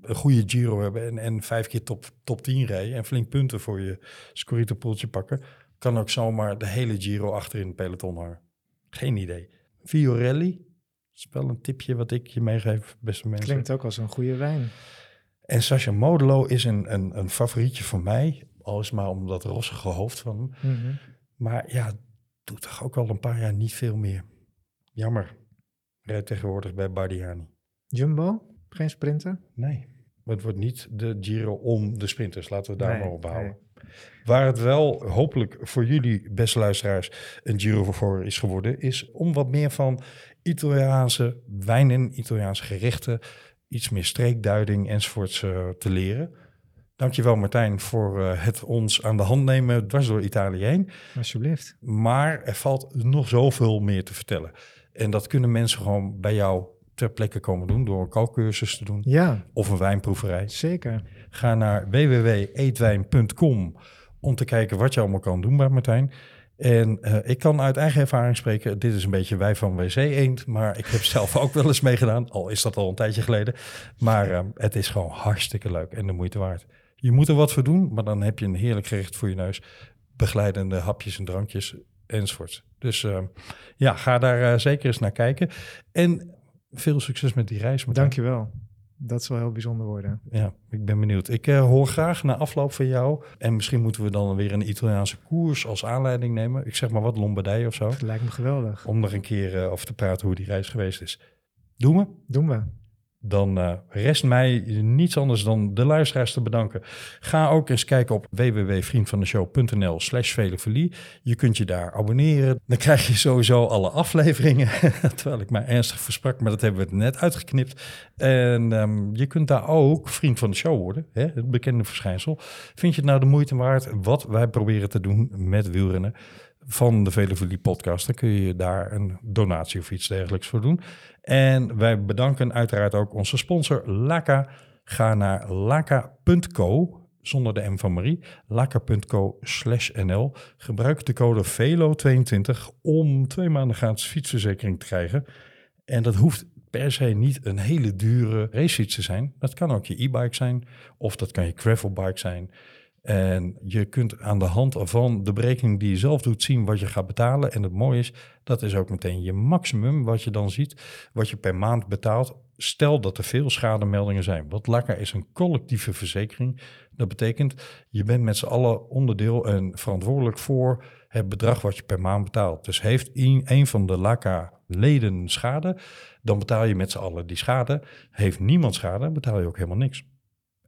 S1: een goede Giro hebben en, en vijf keer top, top 10 rijden en flink punten voor je Scorito poeltje pakken. Kan ook zomaar de hele Giro achter in het peloton hangen. Geen idee. Fiorelli, is wel een tipje wat ik je meegeef, beste mensen.
S6: klinkt ook als een goede wijn.
S1: En Sascha Modelo is een, een, een favorietje voor mij. Al is maar om dat rossige hoofd van hem.
S6: Mhm.
S1: Maar ja, doet toch ook al een paar jaar niet veel meer. Jammer. Rijdt tegenwoordig bij Bardiani.
S6: Jumbo? Geen sprinter?
S1: Nee. Het wordt niet de Giro om de sprinters. Laten we daar
S6: Nee,
S1: maar op houden. Waar het wel hopelijk voor jullie, beste luisteraars, een Giro voor is geworden, is om wat meer van Italiaanse wijnen, Italiaanse gerechten, iets meer streekduiding enzovoorts eh, te leren. Dankjewel Martijn voor eh, het ons aan de hand nemen dwars door Italië heen.
S6: Alsjeblieft.
S1: Maar er valt nog zoveel meer te vertellen. En dat kunnen mensen gewoon bij jou ter plekke komen doen door een kookcursus te doen
S6: Ja,
S1: of een wijnproeverij.
S6: zeker.
S1: Ga naar www.eetwijn.com om te kijken wat je allemaal kan doen bij Martijn. En eh, ik kan uit eigen ervaring spreken, dit is een beetje wij van WC Eend, maar ik heb zelf ook wel eens meegedaan, al is dat al een tijdje geleden. Maar eh, het is gewoon hartstikke leuk en de moeite waard. Je moet er wat voor doen, maar dan heb je een heerlijk gerecht voor je neus. Begeleidende hapjes en drankjes enzovoort. Dus eh, ja, ga daar zeker eens naar kijken. En veel succes met die reis. Martijn.
S6: Dankjewel. Dat zal heel bijzonder worden.
S1: Ja, ik ben benieuwd. Ik eh, hoor graag na afloop van jou. En misschien moeten we dan weer een Italiaanse koers als aanleiding nemen. Ik zeg maar wat, Lombardije of zo.
S6: Dat lijkt me geweldig.
S1: Om nog een keer eh, over te praten hoe die reis geweest is. Doen we?
S6: Doen we.
S1: Dan eh, rest mij niets anders dan de luisteraars te bedanken. Ga ook eens kijken op www.vriendvandeshow.nl slash velofilie. Je kunt je daar abonneren. Dan krijg je sowieso alle afleveringen. [LAUGHS] Terwijl ik mij ernstig versprak, maar dat hebben we net uitgeknipt. En ehm, je kunt daar ook vriend van de show worden. Hè? Het bekende verschijnsel. Vind je het nou de moeite waard wat wij proberen te doen met wielrennen? van de Velofilie podcast. Dan kun je daar een donatie of iets dergelijks voor doen. En wij bedanken uiteraard ook onze sponsor Laka. Ga naar laka.co, zonder de M van Marie, laka.co nl. Gebruik de code VELO22 om twee maanden gratis fietsverzekering te krijgen. En dat hoeft per se niet een hele dure racefiets te zijn. Dat kan ook je e-bike zijn of dat kan je gravelbike zijn. En je kunt aan de hand van de berekening die je zelf doet zien wat je gaat betalen. En het mooie is, dat is ook meteen je maximum wat je dan ziet, wat je per maand betaalt. Stel dat er veel schademeldingen zijn. Want LACA is een collectieve verzekering. Dat betekent, je bent met z'n allen onderdeel en verantwoordelijk voor het bedrag wat je per maand betaalt. Dus heeft een, een van de LACA-leden schade, dan betaal je met z'n allen die schade. Heeft niemand schade, betaal je ook helemaal niks.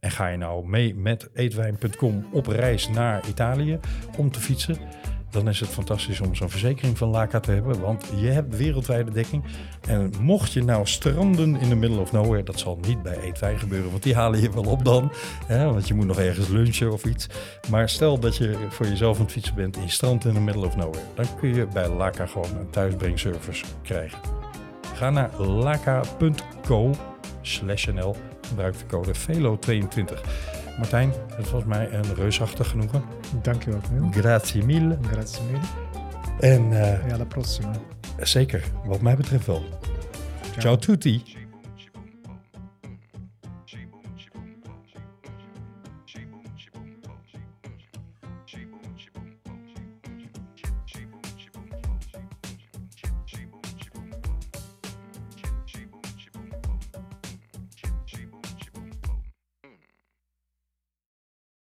S1: En ga je nou mee met eetwijn.com op reis naar Italië om te fietsen, dan is het fantastisch om zo'n verzekering van LACA te hebben, want je hebt wereldwijde dekking. En mocht je nou stranden in the middle of nowhere, dat zal niet bij Eetwijn gebeuren, want die halen je wel op dan, hè, want je moet nog ergens lunchen of iets. Maar stel dat je voor jezelf aan het fietsen bent in strand in the middle of nowhere, dan kun je bij LACA gewoon een thuisbrengservice krijgen. Ga naar laka.co slash nl. Gebruik de code VELO22. Martijn, het was mij een reusachtig genoegen.
S6: Dankjewel, Camille.
S1: Grazie mille.
S6: Grazie mille.
S1: En eh,
S6: E alla prossima.
S1: zeker, wat mij betreft wel. Ciao tutti.